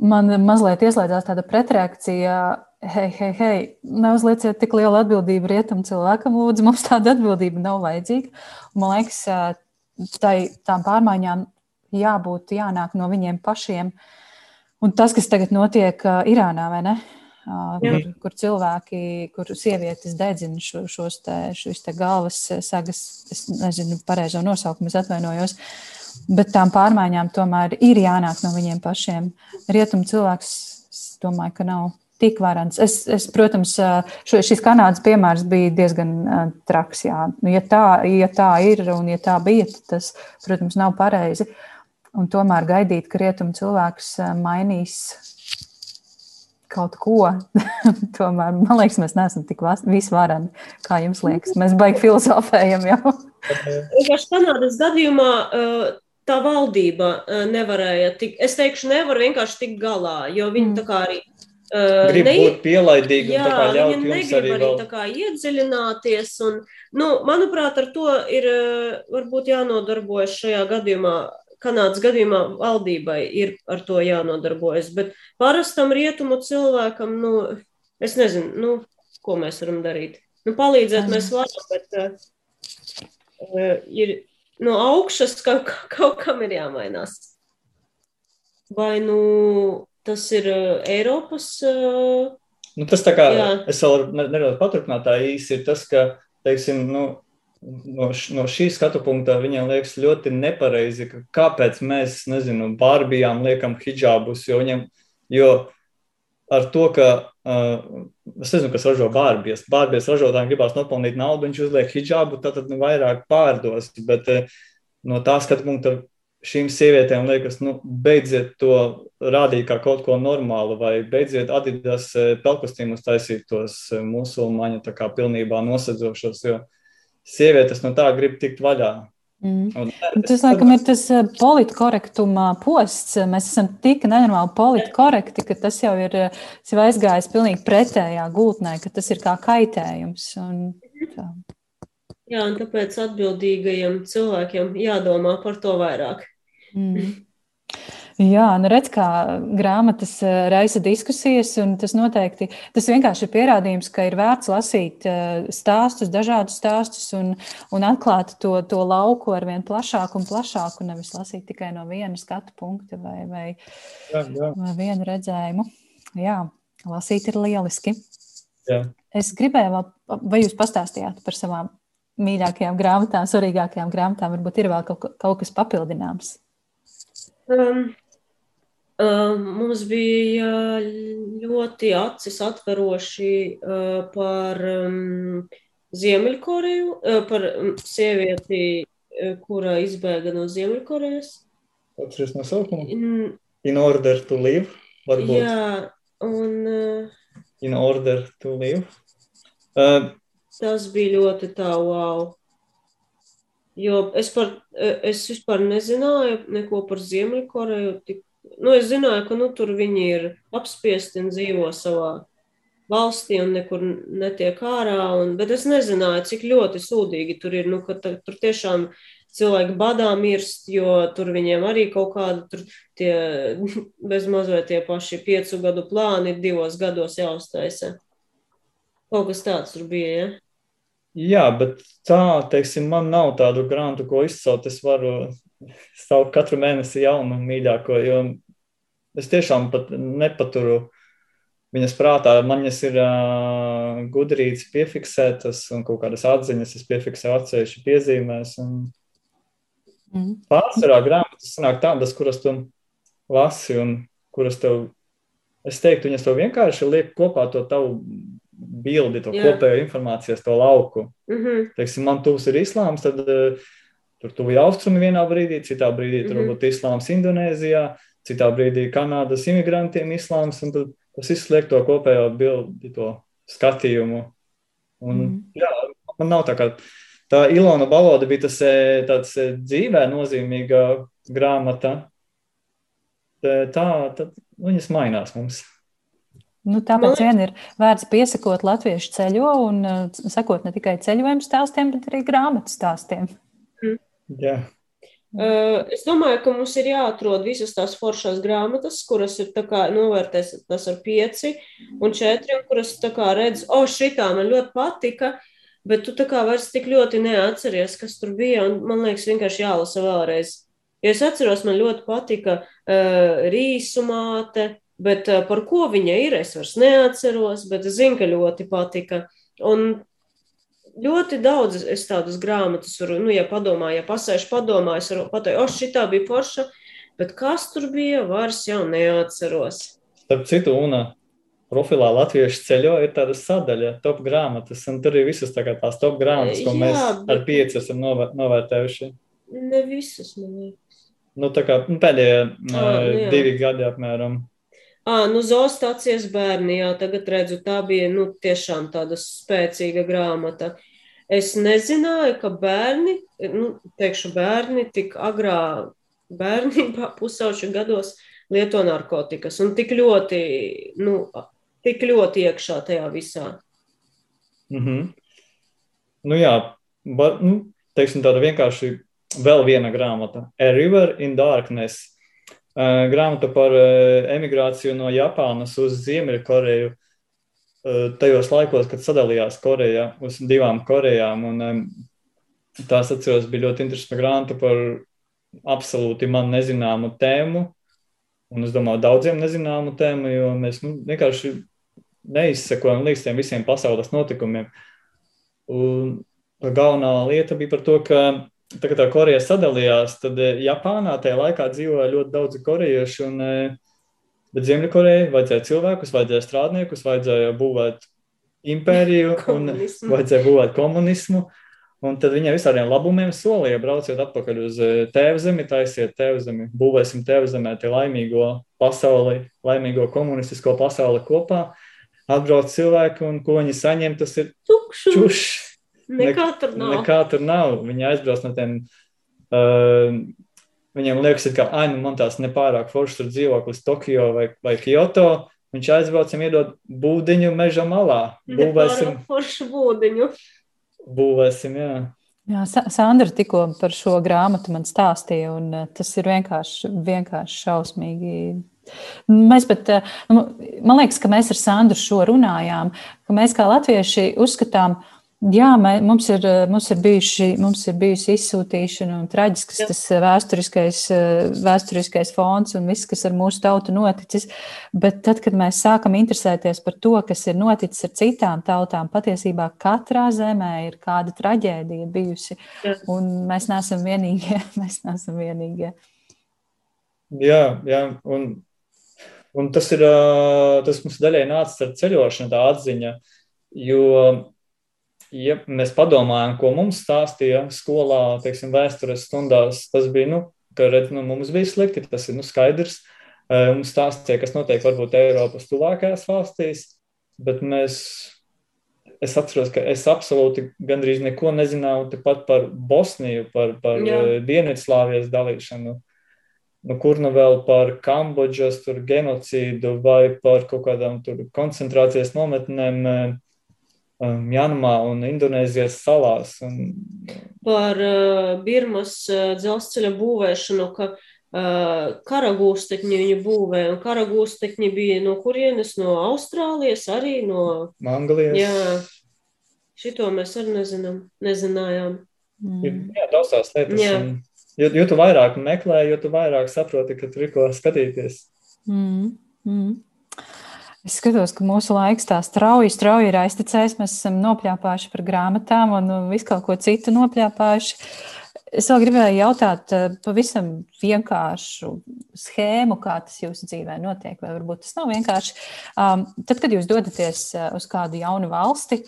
A: man mazliet ieslēdzās tāda pretreakcija. Hei, hei, hei, neuzlieciet tik lielu atbildību rietumu cilvēkam, lūdzu, mums tāda atbildība nav vajadzīga. Man liekas, tai, tām pārmaiņām jābūt, jānāk no viņiem pašiem. Un tas, kas tagad notiek ā, Irānā, vai ne?
B: Jā.
A: Kur, kur cilvēki, kur sievietes dedzina šo, šos te, šīs te galvas sagas, es nezinu pareizo nosaukumu, es atvainojos. Bet tām pārmaiņām tomēr ir jānāk no viņiem pašiem. Rietumu cilvēks, es domāju, ka nav tik varants. Es, es protams, šo, šis Kanādas piemērs bija diezgan traks. Jā. Nu, ja, tā, ja tā ir un ja tā bija, tad tas, protams, nav pareizi. Un tomēr gaidīt, ka rietumu cilvēks mainīs kaut ko. Tomēr man liekas, mēs neesam tik visvarani, kā jums liekas. Mēs baigi filozofējam jau.
B: Vienkārši Kanādas gadījumā tā valdība nevarēja tik, es teikšu, nevar vienkārši tikt galā, jo viņi mm. tā kā arī
C: Grib ne, būt pielaidīgi
B: jā, un tā kā jums negrib arī, arī vēl... tā kā iedziļināties. Un, nu, manuprāt, ar to ir varbūt jānodarbojas šajā gadījumā. Kanādas gadījumā valdībai ir ar to jānodarbojas, bet parastam rietumu cilvēkam, nu, es nezinu, nu, ko mēs varam darīt. Nu, palīdzēt mēs varam, bet uh, ir no augšas kaut, kaut kam ir jāmainās. Vai nu Tas ir uh, Eiropas. Uh,
C: nu, tas tā kā jā. es vēl nedaudz paturpināt, tā īsi ir tas, ka, teiksim, nu, no, no šī skatu punkta viņiem liekas ļoti nepareizi, ka kāpēc mēs, nezinu, bārbijām liekam hijabus, jo viņiem, jo ar to, ka, uh, es nezinu, kas ražo bārbijas, bārbijas ražotājiem gribās nopelnīt naudu, viņš uzliek hijabu, tad, tad nu, vairāk pārdos, bet uh, no tā skatu punkta šīm sievietēm liekas, nu, beidziet to rādīt kā kaut ko normālu, vai beidziet Adidas eh, pelkustīmus taisīt tos eh, musulmaņu tā kā pilnībā nosedzošos, jo sievietes no tā grib tikt vaļā.
A: Mm. Un, tas, laikam, ir tas eh, politkorektuma posts. Mēs esam tik nenormāli politkorekti, ka tas jau ir aizgājis pilnīgi pretējā gultnē, ka tas ir kā kaitējums. Un, tā.
B: Jā, un tāpēc atbildīgajiem cilvēkiem jādomā par to vairāk.
A: Mm. Jā, nu redz, kā grāmatas eh, raisa diskusijas, un tas noteikti, tas vienkārši ir pierādījums, ka ir vērts lasīt eh, stāstus, dažādus stāstus, un, un atklāt to, to lauku ar vien plašāku un plašāku, nevis lasīt tikai no viena skatu punkta vai, vai, jā, jā. vai vienu redzējumu. Jā, lasīt ir lieliski. Jā. Es gribēju, vai jūs pastāstījāt par savām mīļākajām grāmatām, svarīgākajām grāmatām, varbūt ir vēl kaut, kaut kas papildināms.
B: Um, mums bija ļoti acis atveroši par Ziemeļkoreju, par sievieti, kura izbēga no Ziemeļkorejas.
C: Atceries nosaukumu? In, In order to live,
B: varbūt. Jā, un...
C: In order to live. Uh,
B: tas bija ļoti tā, wow. Jo es, par, es vispār nezināju neko par Ziemeļkoreju. Tik, nu, es zināju, ka nu, tur viņi ir apspiesti un dzīvo savā valstī un nekur netiek ārā. Un, bet es nezināju, cik ļoti sūdīgi tur ir. Nu, ka, ta, tur tiešām cilvēki badā mirst, jo tur viņiem arī kaut tur tie bezmazliet tie paši piecu gadu plāni divos gados jāuztaisa. Kaut kas tāds tur bija, ja?
C: Jā, bet tā, teiksim, man nav tādu grantu, ko izcelt. Es varu saukt katru mēnesi jaunu mīļāko, jo es tiešām pat nepaturu viņas prātā. Man viņas ir uh, gudrītas piefiksētas un kaut kādas atziņas, es piefiksēju atsevišķi piezīmēs. Un... Mm. Pārsvarā grāmatas sanāk tādas, kuras tu lasi un kuras tev, es teiktu, viņas tev vienkārši liek kopā to tavu bildi, to Jā. kopējo informācijas, to lauku. Mm -hmm. Teiksim, man tūs ir islāms, tad uh, tur tuvi austrumi vienā brīdī, citā brīdī tur mm -hmm. būtu islāms Indonēzijā, citā brīdī Kanādas imigrantiem islāms, un tas izsliek to kopējo bildi, to skatījumu. Un, mm jā, man nav tā kā tā Ilona Baloda bija tas e, tāds e, dzīvē nozīmīga grāmata. Tā, tad viņas mainās mums.
A: Nu, tāpēc vien ir vērts piesakot latviešu ceļo un uh, sekot ne tikai ceļojumu stāstiem, bet arī grāmatu stāstiem.
C: Mm. Jā.
B: Es domāju, ka mums ir jāatrod visas tās foršās grāmatas, kuras ir novērtētas tas ar pieci un četri, un kuras redz, o, oh, šitā man ļoti patika, bet tu tā kā vairs tik ļoti neatceries, kas tur bija, un man liekas, vienkārši jālasa vēlreiz. Jo es atceros, man ļoti patika uh, rīsumāte, Bet uh, par ko viņa ir, es vairs neatceros, bet es zinu, ka ļoti patika. Un ļoti daudz es tādas grāmatas varu, nu, ja padomāju, ja pasēšu padomā, es varu pateikt, o, šitā bija forša, bet kas tur bija, vairs jau neatceros.
C: Starp citu, Una, profilā Latviešu ceļo ir tāda sadaļa, top grāmatas, un tur ir visas tā tās top grāmatas, ko Jā, mēs bet... ar pieci esam novērtējuši.
B: Ne visas, man liekas.
C: Nu, tā kā nu, pēdējie oh, divi gadi apmēram.
B: À, nu, Zoostācijas bērni, jā, tagad redzu, tā bija nu, tiešām tāda spēcīga grāmata. Es nezināju, ka bērni, nu, teikšu, bērni tik agrā bērnībā, pusauģu gados lieto narkotikas un tik ļoti, nu, tik ļoti iekšā tajā visā.
C: Mm -hmm. Nu jā, var, nu, teiksim tāda vienkārši vēl viena grāmata. A River in Darkness grāmata par emigrāciju no Japānas uz Ziemeļkoreju. Tajos laikos, kad sadalījās Koreja uz divām Korejām, un tās atceros bija ļoti interesanta grāmata par absolūti man nezināmu tēmu, un es domāju, daudziem nezināmu tēmu, jo mēs nu, vienkārši neizsekojam līdz tiem visiem pasaules notikumiem. Un galvenā lieta bija par to, ka tā kā tā Koreja sadalījās, tad eh, Japānā tajā laikā dzīvoja ļoti daudz korejiešu. Un, eh, bet Ziemeļkorejai vajadzēja cilvēkus, vajadzēja strādniekus, vajadzēja būvēt impēriju un vajadzēja būvēt komunismu. Un tad viņiem visādiem labumiem solīja, brauciet atpakaļ uz eh, tēvzemi, taisiet tēvzemi, būvēsim tēvzemē te laimīgo pasauli, laimīgo komunistisko pasauli kopā. Atbrauc cilvēki un ko viņi saņem, tas ir
B: tukšs. Nekā tur nav.
C: Nekā tur nav. Viņi aizbrauc no tiem. Uh, viņiem liekas, ka ah, nu, man tās nepārāk foršs tur dzīvoklis Tokio vai, vai Kyoto. Viņš aizbrauc un iedod būdiņu meža malā.
B: Būvēsim foršu būdiņu.
C: Būvēsim, jā.
A: Jā, Sandra tikko par šo grāmatu man stāstīja, un uh, tas ir vienkārši, vienkārši šausmīgi. Mēs pat, uh, nu, man liekas, ka mēs ar Sandru šo runājām, ka mēs kā latvieši uzskatām, ka Jā, mē, mums, ir, mums, ir bijuši, mums ir bijusi izsūtīšana un traģisks Jā. tas vēsturiskais, vēsturiskais fons un viss, kas ar mūsu tautu noticis. Bet tad, kad mēs sākam interesēties par to, kas ir noticis ar citām tautām, patiesībā katrā zemē ir kāda traģēdija bijusi. Jā. Un mēs neesam vienīgie. Mēs neesam vienīgie.
C: Jā, jā. Un, un tas, ir, tas mums daļai nācis ar ceļošanu, tā atziņa. Jo ja mēs padomājam, ko mums stāstīja skolā, teiksim, vēstures stundās, tas bija, nu, ka redz, nu, mums bija slikti, tas ir nu, skaidrs. Mums stāstīja, kas notiek varbūt Eiropas tuvākajās valstīs, bet mēs, es atceros, ka es absolūti gandrīz neko nezināju pat par Bosniju, par, par Dienvidslāvijas dalīšanu. Nu, kur nu vēl par Kambodžas genocīdu vai par kaut kādām koncentrācijas nometnēm Mjanmā um, un Indonēzijas salās. Un...
B: Par uh, Birmas uh, dzelzceļa būvēšanu, ka uh, karagūstekņi viņu būvē, un karagūstekņi bija no kurienes? No Austrālijas, arī no
C: Anglijas.
B: Jā, šito mēs arī nezinām, nezinājām.
C: Mm. Jā, daudz tās lietas. Jā. Un, jo, jo tu vairāk meklē, jo tu vairāk saproti, ka tur ir ko skatīties.
A: Mm. Mm. Es skatos, ka mūsu laiks tā strauji, strauji ir aiztecējis. Mēs esam nopļāpājuši par grāmatām un visu kaut ko citu nopļāpājuši. Es vēl gribēju jautāt eh, pavisam vienkāršu schēmu, kā tas jūsu dzīvē notiek, vai varbūt tas nav vienkārši. Um, tad, kad jūs dodaties eh, uz kādu jaunu valsti,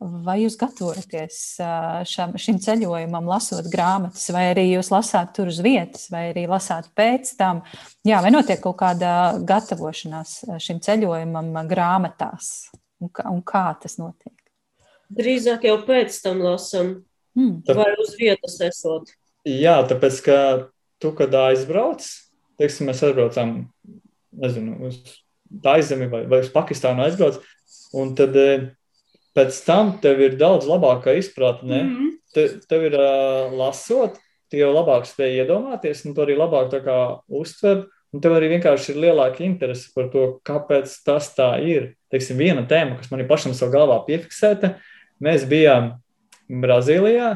A: vai jūs gatavojaties eh, šam, šim ceļojumam, lasot grāmatas, vai arī jūs lasāt tur uz vietas, vai arī lasāt pēc tam, jā, vai notiek kaut kāda gatavošanās šim ceļojumam grāmatās, un kā, un kā tas notiek?
B: Drīzāk jau pēc tam lasām. Mm. Vai uz vietas esot?
C: Jā, tāpēc, ka tu, kad aizbrauc, teiksim, mēs aizbraucam, nezinu, uz Taizemi vai, vai uz Pakistānu aizbrauc, un tad eh, pēc tam tev ir daudz labāka izpratne. Mm -hmm. te, tev ir uh, lasot, tu jau labāk spēj iedomāties, un tu arī labāk tā kā uztver, un tev arī vienkārši ir lielāka interese par to, kāpēc tas tā ir. Teiksim, viena tēma, kas man ir pašam savā galvā piefiksēta, mēs bijām Brazīlijā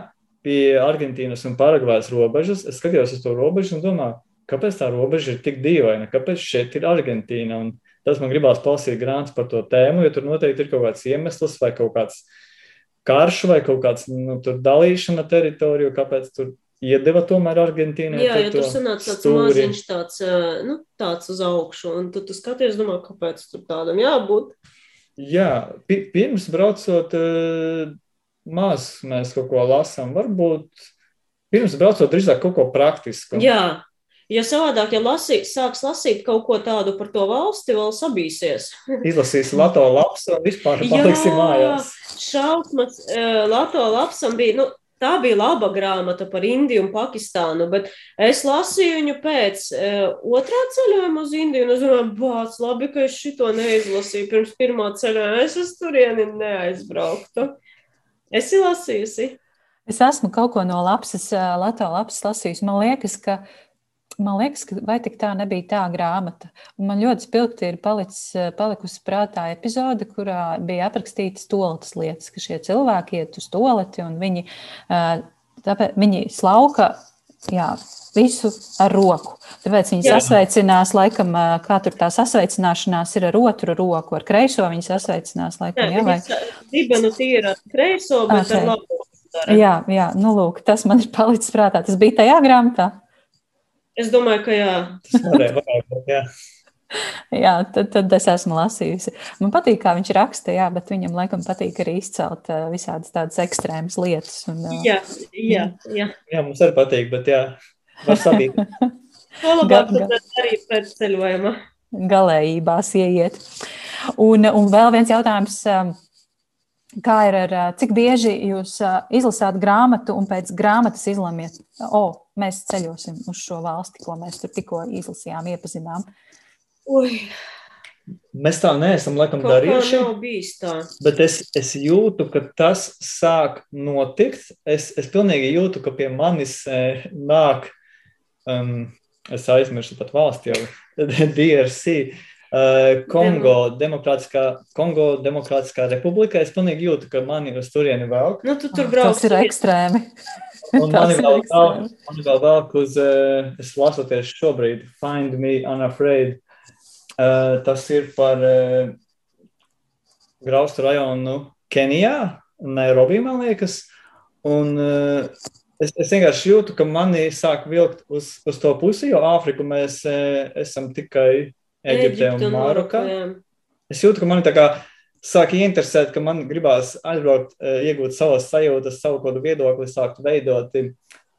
C: pie Argentīnas un Paragvajas robežas. Es skatījos uz to robežu un domāju, kāpēc tā robeža ir tik dīvaina, kāpēc šeit ir Argentīna. Un tas man gribās palasīt grāmatas par to tēmu, jo tur noteikti ir kaut kāds iemesls vai kaut kāds karš vai kaut kāds nu, dalīšana teritoriju, kāpēc tur iedeva tomēr Argentīnai.
B: Jā, jo tur sanāca tāds stūri. maziņš tāds, nu, tāds uz augšu, un tu, tu skaties, domā, kāpēc tur tādam jābūt.
C: Jā, pirms braucot maz mēs kaut ko lasām. Varbūt pirms braucot drīzāk kaut ko praktisku.
B: Jā, Ja savādāk, ja lasīt, sāks lasīt kaut ko tādu par to valsti, vēl sabīsies.
C: Izlasīs Lato lapas un vispār paliksim mājās.
B: Šausmas uh, Lato lapsam bija, nu, tā bija laba grāmata par Indiju un Pakistānu, bet es lasīju viņu pēc uh, otrā ceļojuma uz Indiju, un es domāju, bāc, labi, ka es šito neizlasīju pirms pirmā ceļojuma, es uz turieni neaizbrauktu. Esi lasījusi?
A: Es esmu kaut ko no lapsas, Latvijas lapas lasījusi. Man liekas, ka man liekas, ka vai tik tā nebija tā grāmata. Un man ļoti spilgti ir palicis, palikusi prātā epizode, kurā bija aprakstītas toaletes lietas, ka šie cilvēki iet uz toaleti un viņi, tāpēc, viņi slauka jā, visu ar roku. Tāpēc viņi jā. sasveicinās, laikam, kā tur tā sasveicināšanās ir ar otru roku, ar kreiso viņi sasveicinās, laikam, jā, vai?
B: Dibenu tīra ar kreiso, bet okay. ar labo.
A: Jā, jā, nu lūk, tas man ir palicis prātā. Tas bija tajā grāmatā.
B: Es domāju, ka jā.
C: Tas varēja, varēja būt, jā.
A: Jā, tad, tad es esmu lasījusi. Man patīk, kā viņš raksta, jā, bet viņam laikam patīk arī izcelt uh, visādas tādas ekstrēmas lietas. Un,
B: uh, jā, jā, jā.
C: jā, mums arī patīk, bet jā, var sabīt.
B: To labāk ga, arī pēc ceļojuma.
A: Galējībās ieiet. Un, un vēl viens jautājums. Um, Kā ir ar cik bieži jūs izlasāt grāmatu un pēc grāmatas izlemiet, o, oh, mēs ceļosim uz šo valsti, ko mēs tur tikko izlasījām, iepazinām?
B: Ui.
C: Mēs tā neesam laikam
B: Kaut
C: darījuši. Bet es, es jūtu, ka tas sāk notikt. Es, es pilnīgi jūtu, ka pie manis e, nāk, um, es aizmirsu pat valsti jau, DRC Uh, Kongo, Demokrātiskā, Kongo Demokrātiskā republika. Es pilnīgi jūtu, ka mani uz turieni vēl.
B: Nu, tu tur brauc.
A: Tas ir ekstrēmi.
C: Un mani vēl, vēl, mani vēl velk uz, uh, es lasoties šobrīd, Find Me Unafraid. Uh, tas ir par uh, graustu rajonu Kenijā, Nairobi, man liekas. Un uh, es, es vienkārši jūtu, ka mani sāk vilkt uz, uz to pusi, jo Āfriku mēs esam tikai Eģiptē un Marokā. Es jūtu, ka man tā kā sāk interesēt, ka man gribās aizbraukt, eh, iegūt savas sajūtas, savu kādu viedokli, sākt veidot.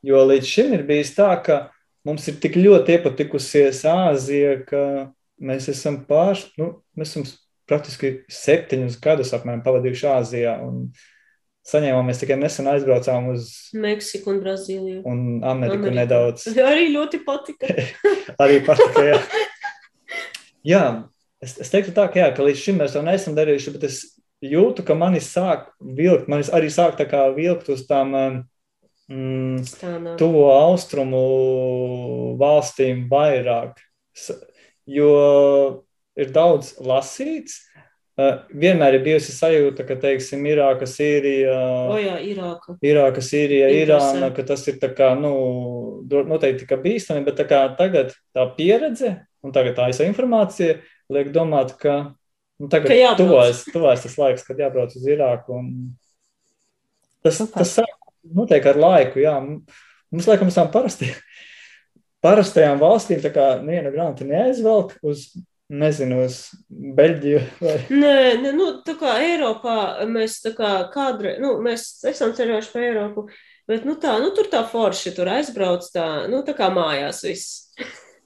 C: Jo līdz šim ir bijis tā, ka mums ir tik ļoti iepatikusies Āzija, ka mēs esam pārš, nu, mēs esam praktiski septiņus gadus apmēram pavadījuši Āzijā. Un saņēmām, mēs tikai nesen aizbraucām uz
B: Meksiku un Brazīliju.
C: Un Ameriku, Ameriku. nedaudz.
B: Arī ļoti patika.
C: Arī patika, jā. Jā, es, es teiktu tā, ka, jā, ka līdz šim mēs to neesam darījuši, bet es jūtu, ka manis sāk vilkt, manis arī sāk tā kā vilkt uz tām mm, tuvo austrumu valstīm vairāk, jo ir daudz lasīts, Uh, vienmēr ir bijusi sajūta, ka, teiksim, Irāka, Sīrija,
B: o jā, Irāka.
C: Irāka Sīrija, Irāna, ka tas ir kā, nu, noteikti kā bīstami, bet tā kā tagad tā pieredze Un tagad tā īsa informācija liek domāt, ka nu, tagad ka tuvojas, tuvojas tas laiks, kad jābrauc uz Irāku. Tas, Super. tas notiek ar laiku. Jā. Mums, laikam, tām parasti, parastajām valstīm tā kā neviena grāmata neaizvelk uz nezinu, uz Beļģiju. Vai...
B: Nē, nē nu, tā kā Eiropā mēs tā kā kādreiz, nu, mēs esam ceļojuši pa Eiropu, bet, nu, tā, nu, tur tā forši, tur aizbrauc tā, nu, tā kā mājās viss.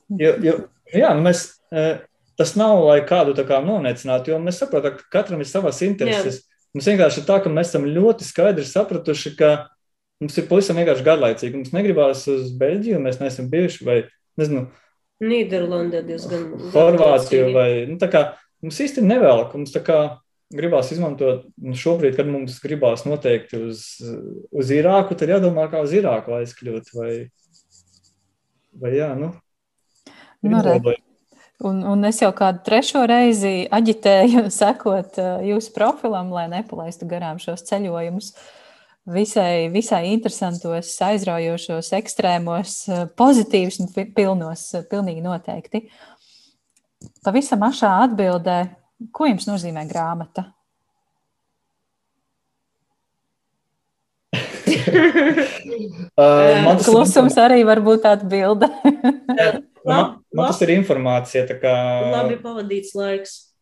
C: jo, jo Jā, nu mēs, e, tas nav, lai kādu tā kā nonecinātu, jo mēs saprotam, ka katram ir savas intereses. Jā. Mums vienkārši ir tā, ka mēs esam ļoti skaidri sapratuši, ka mums ir pavisam vienkārši garlaicīgi. Mums negribās uz Beļģiju, mēs neesam bijuši vai, nezinu,
B: Nīderlandē diezgan.
C: Horvātiju vai, nu, tā kā mums īsti nevēl, ka mums tā kā gribās izmantot nu, šobrīd, kad mums gribās noteikti uz, uz Irāku, tad jādomā, kā uz Irāku aizkļūt vai, vai jā, nu,
A: Nu, un, un es jau kādu trešo reizi aģitēju, sekot jūsu profilam, lai nepalaistu garām šos ceļojumus. Visai, visai interesantos, aizraujošos, ekstrēmos, eh, pozitīvos un pilnos, eh, pilnīgi noteikti. Pavisam mašā atbildē, ko jums nozīmē grāmata? uh, Klusums arī var būt atbilde.
C: man, man tas ir informācija. Kā,
B: labi pavadīts laiks.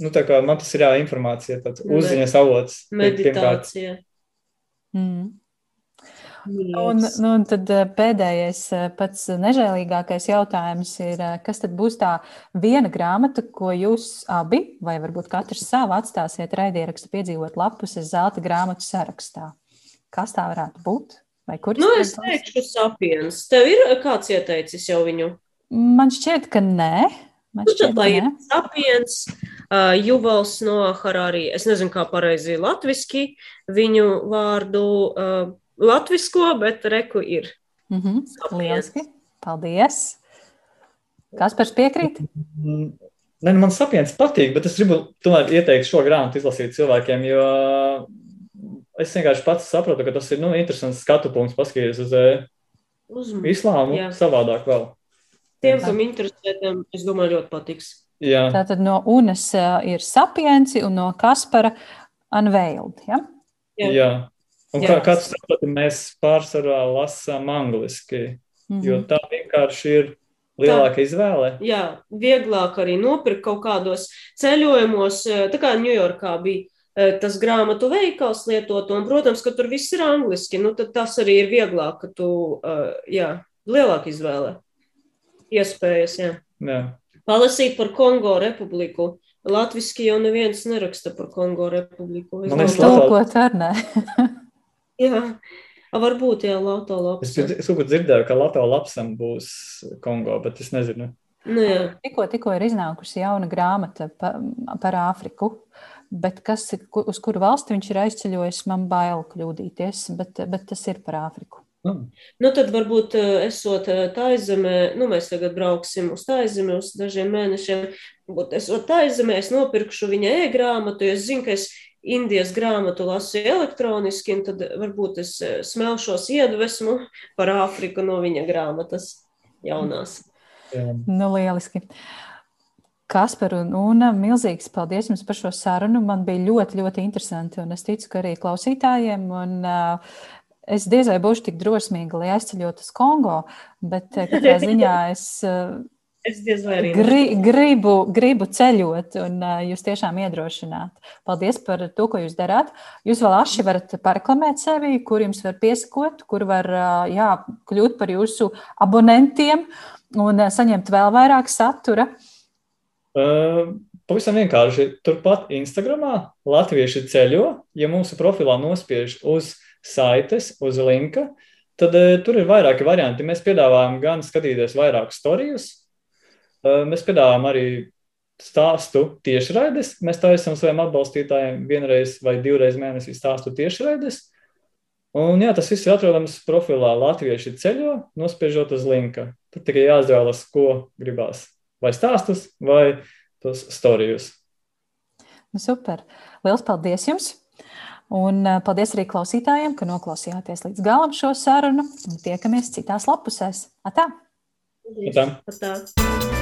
C: Nu, tā kā man tas ir jā, informācija, tāds uzziņas avots.
B: Meditācija.
A: Mm. Un, nu, un tad eh, pēdējais, eh, pats nežēlīgākais jautājums ir, eh, kas tad būs tā viena grāmata, ko jūs abi, vai varbūt katrs savu atstāsiet raidierakstu piedzīvot lapus zelta grāmatu sarakstā? Kas tā varētu būt? Vai kuras?
B: Nu, es teikšu, sapiens. Tev ir kāds ieteicis jau viņu?
A: Man šķiet, ka nē.
B: Nu, lai ir sapiens, uh, Juvals no Harārī, es nezinu, kā pareizi latviski viņu vārdu uh, latvisko, bet reku ir.
A: Mm -hmm. Lieliski. Paldies. Kas par piekrīt?
C: Ne, nu man sapiens patīk, bet es gribu tomēr ieteikt šo grāmatu izlasīt cilvēkiem, jo es vienkārši pats saprotu, ka tas ir nu, interesants skatu punkts, paskatīties uz Uz, islāmu jā. savādāk vēl.
B: Tiem, kam interesē, tiem, es domāju, ļoti patiks.
A: Jā. Tātad no Unas ir sapienci un no Kaspara Unveiled, ja?
C: Jā. jā. Un kā, kā tu saproti, mēs pārsvarā lasām angliski, mm -hmm. jo tā vienkārši ir lielāka tā, izvēle.
B: Jā, vieglāk arī nopirkt kaut kādos ceļojumos, tā kā Ņujorkā bija tas grāmatu veikals lietot, un, protams, ka tur viss ir angliski, nu tad tas arī ir vieglāk, ka tu, jā, lielāka izvēle, iespējas, jā. jā. Palasīt par Kongo republiku. Latviski jau neviens neraksta par Kongo republiku.
A: Man liekas, tulkot ar ne.
B: Jā. Varbūt jau Latvijas lapas.
C: Es, es kaut ko dzirdēju, ka Latvijas lapsam būs Kongo, bet es nezinu.
B: Nu, jā.
A: tikko, tikko ir iznākusi jauna grāmata pa, par Āfriku, bet kas, uz kuru valsti viņš ir aizceļojis, man bail kļūdīties, bet, bet tas ir par Āfriku.
B: Mm. Nu, tad varbūt esot taizemē, nu, mēs tagad brauksim uz taizemi uz dažiem mēnešiem, varbūt esot taizemē, es nopirkšu viņa e-grāmatu, jo es zinu, ka es Indijas grāmatu lasu elektroniski, un tad varbūt es eh, smelšos iedvesmu par Āfriku no viņa grāmatas jaunās.
A: Jā. Nu, lieliski. Kaspar un Una, milzīgs paldies jums par šo sarunu. Man bija ļoti, ļoti interesanti, un es ticu, ka arī klausītājiem. Un, uh, es diez vai būšu tik drosmīga, lai aizceļotu uz Kongo, bet uh, katrā ziņā es. Uh,
B: Es diez vai arī
A: Gri, gribu, gribu ceļot, un uh, jūs tiešām iedrošināt. Paldies par to, ko jūs darāt. Jūs vēl aši varat pareklamēt sevi, kur jums var piesakot, kur var uh, jā, kļūt par jūsu abonentiem un uh, saņemt vēl vairāk satura.
C: Uh, pavisam vienkārši. Turpat Instagramā Latvieši ceļo, ja mūsu profilā nospiež uz saites, uz linka, tad uh, tur ir vairāki varianti. Mēs piedāvājam gan skatīties vairākus storijus, Mēs piedāvājam arī stāstu tiešraides. Mēs taisām saviem atbalstītājiem vienreiz vai divreiz mēnesī stāstu tiešraides. Un jā, tas viss ir atrodams profilā Latvieši ceļo, nospiežot uz linka. Tur tikai jāizvēlas, ko gribās. Vai stāstus, vai tos storijus.
A: Nu, super! Lielas paldies jums! Un paldies arī klausītājiem, ka noklausījāties līdz galam šo sarunu. Tiekamies citās lapusēs. Atā!
C: Atā. Atā.